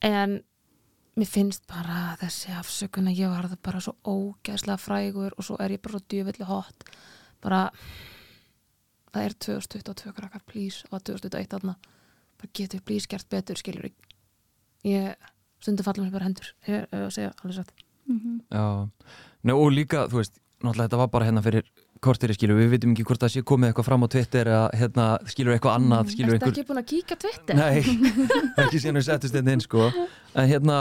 En mér finnst bara þessi afsökun að ég var það bara svo ógæslega frægur og svo er ég bara svo djöfelli hot. Bara það er 2022 krakkar, please og 2021 þarna, bara getur please gert betur, skiljur ég stundum falla mér bara hendur ég er að segja alveg satt. Mhm. Já, Nei, og líka, þú veist, náttúrulega þetta var bara hérna fyrir kortiri skilur, við vitum ekki hvort það sé komið eitthvað fram á Twitter eða hérna, skilur eitthvað annað, skilur Ertu einhver ekki búin að kíka Twitter? Nei, ekki síðan við settist þetta inn sko. En hérna,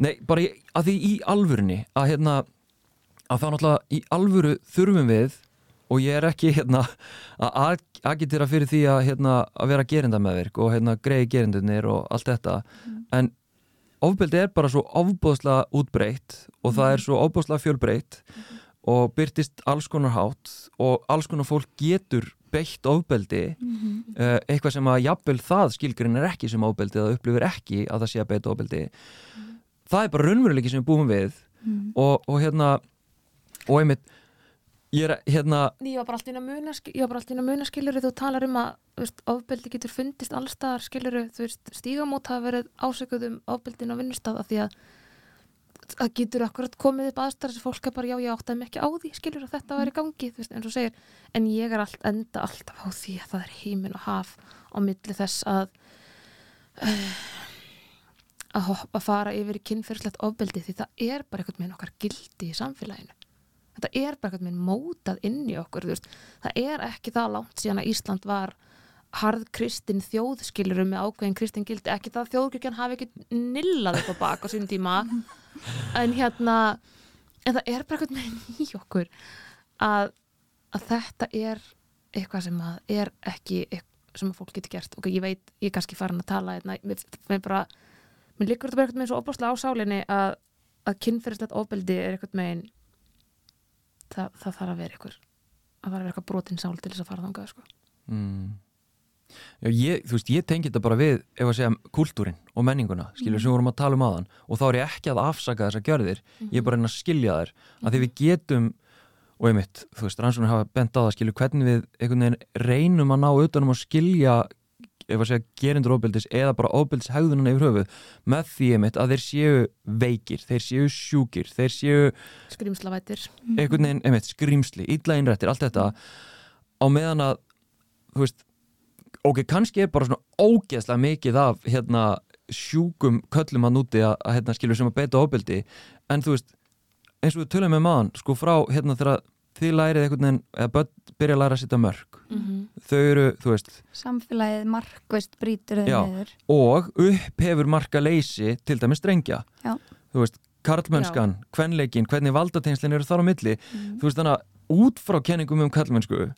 nei, bara í, að því í alvörunni að hérna að þá náttúrulega í alvöru þurfum við og ég er ekki hérna að agitera fyrir því að hérna að vera gerinda meðvirk og hérna greiði gerindunir og allt þetta. En ofbeldi er bara svo ofbóðslega útbreytt og það er svo ofbóðslega fjölbreytt og byrtist alls konar hátt og alls konar fólk getur beitt ofbeldi uh, eitthvað sem að jafnvel það skilgrinn er ekki sem ofbeldi eða upplifir ekki að það sé að beita ofbeldi. Það er bara raunveruleiki sem við búum við og, og hérna og einmitt ég er hérna Ég var bara alltaf inn að muna, var skiluru þú talar um að ofbeldi getur fundist allstaðar skiluru, stígamót hafa verið ásökuð um ofbeldin á vinnustaf af því að það getur akkurat komið upp aðstæðar sem fólk er bara, já, ég áttaði mig ekki á því skilur að þetta væri í gangi, þú veist, og segir. En ég er allt, enda alltaf á því að það er heiminn og haf á milli þess að að, hoppa, að fara yfir í kynferðslegt ofbeldi því það er bara eitthvað með okkar gildi í samfélaginu þetta er bara eitthvað með mótað inn í okkur veist. það er ekki það langt síðan að Ísland var harð kristin þjóðskilurum með ákveðin kristin gildi. Ekki það að þjóðkirkjan hafi ekki nillað upp á bak á sín tíma. En hérna en það er bara eitthvað með í okkur að, að þetta er eitthvað sem að er ekki eitthvað sem að fólk getur gert. Og ég veit, ég er kannski farin að tala hérna, mér, bara mér liggur þetta bara eitthvað með svo opaslega á sálinni að, að kynferðislegt ofbeldi er eitthvað megin það, það þarf að vera ykkur að fara að vera eitthvað brotin sál til þess að fara þangað sko. mm, já, ég, þú veist, ég tengi þetta bara við ef að segja kultúrin og menninguna skilur sem við vorum að tala um aðan og þá er ég ekki að afsaka þessar gjörðir ég er bara að reyna að skilja þær. Að því við getum og einmitt, þú veist, rannsóknir hafa bent á það skilur hvernig við einhvern veginn reynum að ná utanum að skilja ef að segja gerindur ofbeldis eða bara ofbeldis hegðunan yfir höfuð með því einmitt að þeir séu veikir, þeir séu sjúkir þeir séu skrimslavættir einhvern veginn, einmitt, skrýmsli, illa innrættir allt þetta á meðan að þú veist, ok, kannski er bara svona ógeðslega mikið af hérna sjúkum köllum að núti að, að hérna skilur sem að beita ofbeldi en þú veist, eins og við tölum með maðan sko frá hérna þegar þið lærið einhvern veginn, eða börn byrja að læra að setja mörg þau eru, þú veist Samfélagið markvist brýtur þau Já. niður. og upphefur marka leysi til dæmis strengja Já. þú veist, karlmennskan, kvenleikin hvernig valdateinslinn eru þar á milli. Þú veist þannig að út frá kenningum um karlmennsku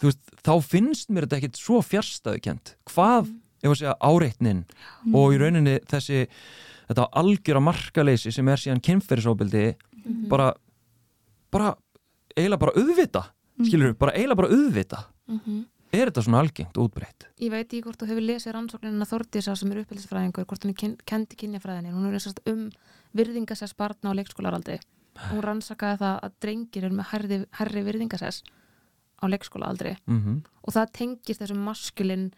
þú veist, þá finnst mér þetta ekkit svo fjärstaðukent hvað, ef að segja, áreitnin? Og í rauninni þessi þetta algjöra markaleysi sem er síðan kynferðisóbildi bara, bara eiginlega bara auðvita skilur við, bara eiginlega bara auðvita er þetta svona algengt og útbreytt ég veit ekki hvort þú hefur lesið rannsóknina Þordísa sem er uppeldisfræðingur, hvort hún er kyn, kendi kynjafræðinni, hún er sérst um virðingasess barna á leikskólaraldi hún rannsakaði það að drengir eru með herri, herri virðingasess á leikskólaaldri. Mm og það tengist þessum maskulin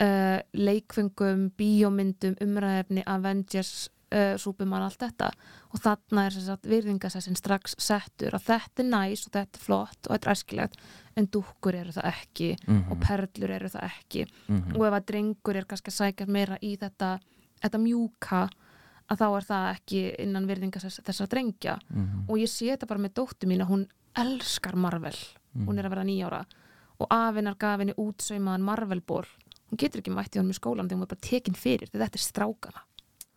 uh, leikfengum, bíómyndum, umræðefni, Avengers, uh, Superman, allt þetta. Og þarna er að virðingasessin strax settur að þetta er næs og þetta er flott og þetta er æskilegt en dúkkur eru það ekki Mhm. og perlur eru það ekki. Mhm. og ef að drengur er kannski að sækja meira í þetta þetta mjúka að þá er það ekki innan virðinga þess, þessar drengja. Mhm. og ég sé þetta bara með dóttu mín að hún elskar Marvel. Hún er að verða nýjára og afinnar gaf henni útsaumaðan Marvel-ból hún getur ekki mætti honum í skólan þegar hún er bara tekin fyrir þetta er strákana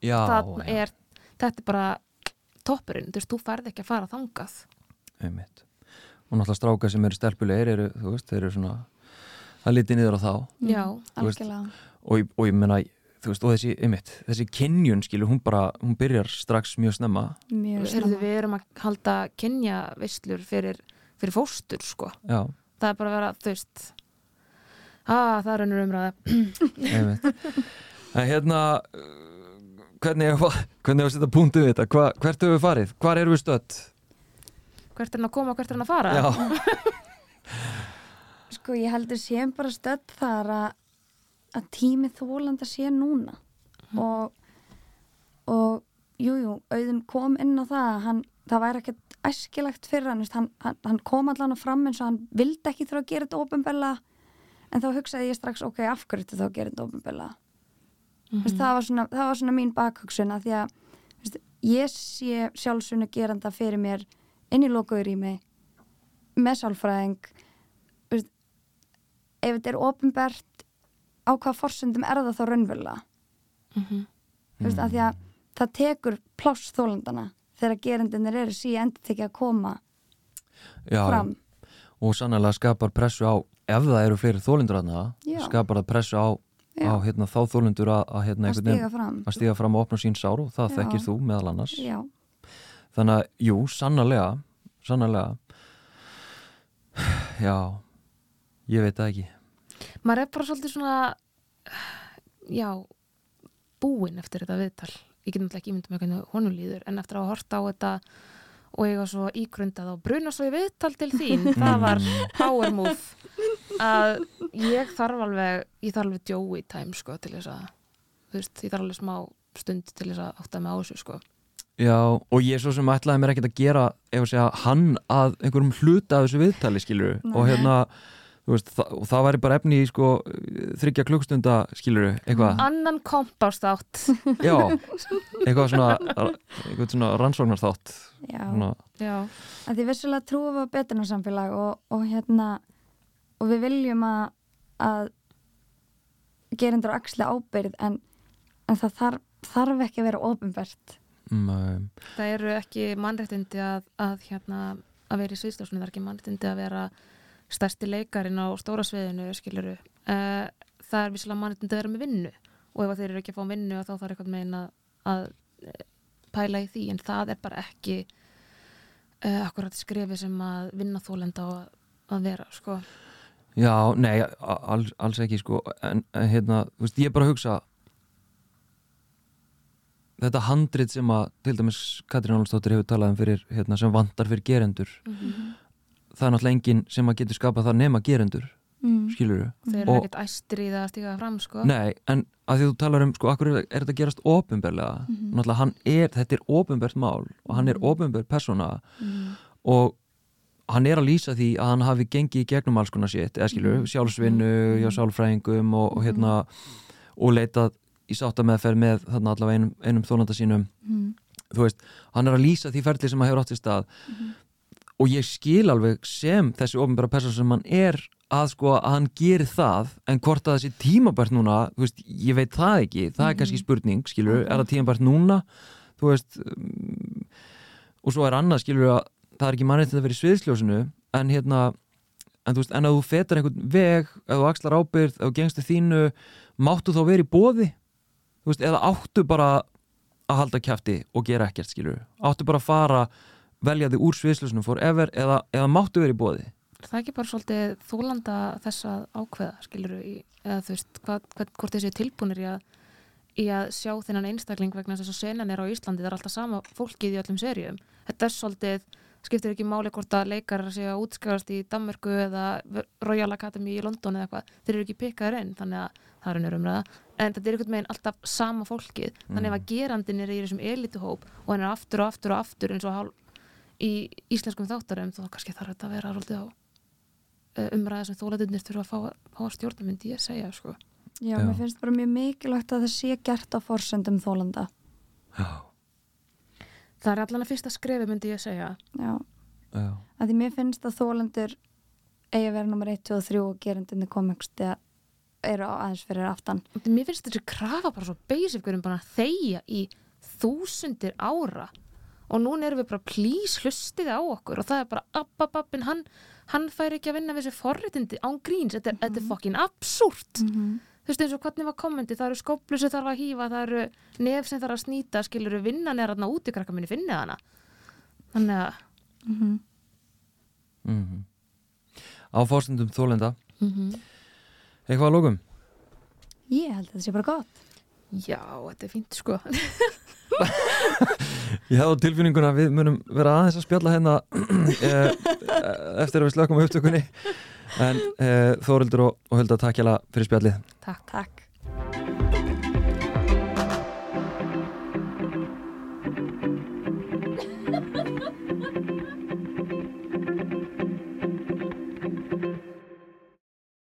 Já, Þarna já, er, þetta er bara toppurinn, þú veist, þú færð ekki að fara þangað. Einmitt. Og náttúrulega strákar sem eru stelpulegir eru, þú veist, þeir eru svona að liti niður á þá. Já, veist, algjörlega. og, og ég menna, þú veist, og þessi, einmitt þessi kynjun, skilur, hún bara, hún byrjar strax mjög snemma. Mjög snemma. við erum að halda kynja veislur fyrir, fyrir fóstur sko. já, það er bara að vera, þú veist að það er önnur umræða. Einmitt. En hérna hvernig er hvernig er að setja punktu við þetta, Hva, hvert höfum við farið? Hvar erum við stödd? Hvert er hann að koma, hvert er hann að fara? Já, sko ég heldur séum bara stödd þar að, að tími þólanda sé núna. Og og jújú, jú, auðun kom inn á það að hann, það væri ekkert æskilegt fyrir hann, hann, hann, hann kom allan að fram eins og hann vildi ekki þurfa að gera þetta ofinbella en þá hugsaði ég strax ok, af hverju þetta þá að gera þetta ofinbella Mhm. veist, það, var svona, það var svona mín bakhugsun að því að veist, ég sé sjálfsögnu geranda fyrir mér inn í lokuður í mig með sálfræðing veist, ef þetta er ofinbert á hvað forsundum er það þá raunverulega Mhm. þú veist, að því að það tekur pláss þólandana þegar gerandinir eru síðan endur tekið að koma já fram og sannlega skapar pressu á ef það eru fleiri þólendur aðna skapar það pressu á. Á hérna, þá þólendur að, að, hérna, að stiga fram. fram og opna sín sár og það Já. þekkir þú meðal annars. Já, þannig að, jú, sannlega sannlega já ég veit það ekki. Maður er bara svolítið svona já búinn eftir þetta viðtal. Ég get náttúrulega ekki ímyndum með hvernig honum líður en eftir að horta á þetta og eiga svo ígrundað og bruna svo í viðtal til þín það var power move að ég þarf alveg ég þarf alveg Joey time sko til þess að þú veist, ég þarf alveg smá stund til þess að átta mig á þessu sko. Já, og ég svo sem ætlaði mér ekkert að gera ef að segja hann að einhverjum hluta af þessu viðtali skilur og Nei. hérna þú veist, það, og það væri bara efni í sko þryggja klukkstunda skilur eitthvað, annan kompást átt já eitthvað svona eitthvað svona rannsóknarþátt. Já. svona, já, að því vissulega trúum við á betrunarsamfélag og, og hérna og við viljum að, að gerendur axli ábyrð en, en það þarf, þarf ekki að vera ofinbært um, það eru ekki mannréttindi að, að hérna að vera í sviðstofsinu, það er ekki mannréttindi að vera stærsti leikarin á stóra sviðinu skiluru, uh, það er vissilega mannréttindi að vera með vinnu og ef að þeir eru ekki að fá vinnu þá þarf eitthvað meina að eh, pæla í því, en það er bara ekki uh, akkurat skrefi sem að vinna þólenda á að, að vera, sko Já, nei, alls, alls ekki sko, en, hérna, þú veist, ég er bara að hugsa þetta handrit sem að til dæmis Katrín Álustóttir hefur talað um fyrir, hérna, sem vantar fyrir gerendur. Það er náttúrulega enginn sem að getur skapað það nema gerendur, mm. skilur þeir eru Og- ekkert æstri í það að stíga fram, sko. Nei, en að því þú talar um, sko, akkur er, er þetta gerast ofinberlega, náttúrulega hann er þetta er ofinbert mál og hann er ofinbert persóna og hann er að lýsa því að hann hafi gengið í gegnum alls konar sétt, eða skilur, sjálfsvinnu hjá sálfræðingum og, og hérna og leitað í sáttameðferð með þarna allavega einum, einum þólanda sínum. Mm. þú veist, hann er að lýsa því ferli sem að hefur átt í stað. Og ég skil alveg sem þessi ofinbæra persón sem hann er að sko að hann gerir það en hvort að þessi tímabært núna þú veist, ég veit það ekki, það er kannski spurning skilur, er það tímabært núna? Þú veist um, og svo er annað skilur að það er ekki mannreitt að vera í sviðsljósinu en hérna en þú veist, en að þú fetar einhvern veg ef þú axlar ábyrð, ef þú gengstu þínu máttu þá vera í bóði þú veist, eða áttu bara að halda kjafti og gera ekkert skilur áttu bara að fara velja þig úr sviðsljósinu forever eða, eða máttu vera í bóði Er það ekki bara svolítið þólanda þess að ákveða, skilur eða þú veist, hvað, hvað, hvort þessi tilbúnir í að, í að sjá þennan einstakling vegna þess að senan er á Íslandi, það er alltaf sama fólkið í öllum serjum. Þetta er svolítið, skiptir ekki máli hvort að leikarar sé að útskjárast í Danmörku eða Royal Academy í London eða eitthvað, þeir eru ekki pikkaður inn, þannig að það er unnur umræða. En þetta er einhvern veginn alltaf sama fólkið, þannig ef að gerandin er í þessum elituhóp og hann er aftur og aftur og aftur eins og hálf í íslenskum þáttarum, þá kannski þarf þetta að vera svolítið á eh, umræða sem þólaðunir þurfa að fá, fá stjórna myndi ég segja sko. Já, Já. mér finnst bara mjög mikilvægt að það sé gert á forsendum þólanda. Já, Það er allan að fyrsta skrefi myndi ég segja. Já, já, að því mér finnst að þólandur eigi að vera nummer 1, 2 og 3 og gerendinni komengst eru á aðeins fyrir aftan. Mér finnst þessi krafa bara svo basic við erum bara að þegja í þúsundir ára og núna erum við bara please hlustið á okkur. Og það er bara abbababbin, hann, hann fær ekki að vinna við þessi forréttindi án gríns, þetta er, þetta er fokkin absúrt. -hmm. Þú veist eins og hvernig var kommenti, það eru skóplu sem þarf að hýfa, það eru nef sem þarf að snýta, skilur við vinnan er þarna úti krakka minni finnið hana. Þannig að Mm mhm. Á fórstundum þólenda mm Eitthvað að lókum? Ég held að það sé bara gott. já, þetta er fínt sko. Ég hef á tilfinninguna að við munum vera aðeins að spjalla hérna eh, eftir að við slökum á upptökunni en eh, Þórildur og, og Hulda takk hjá fyrir spjallið Takk Takk.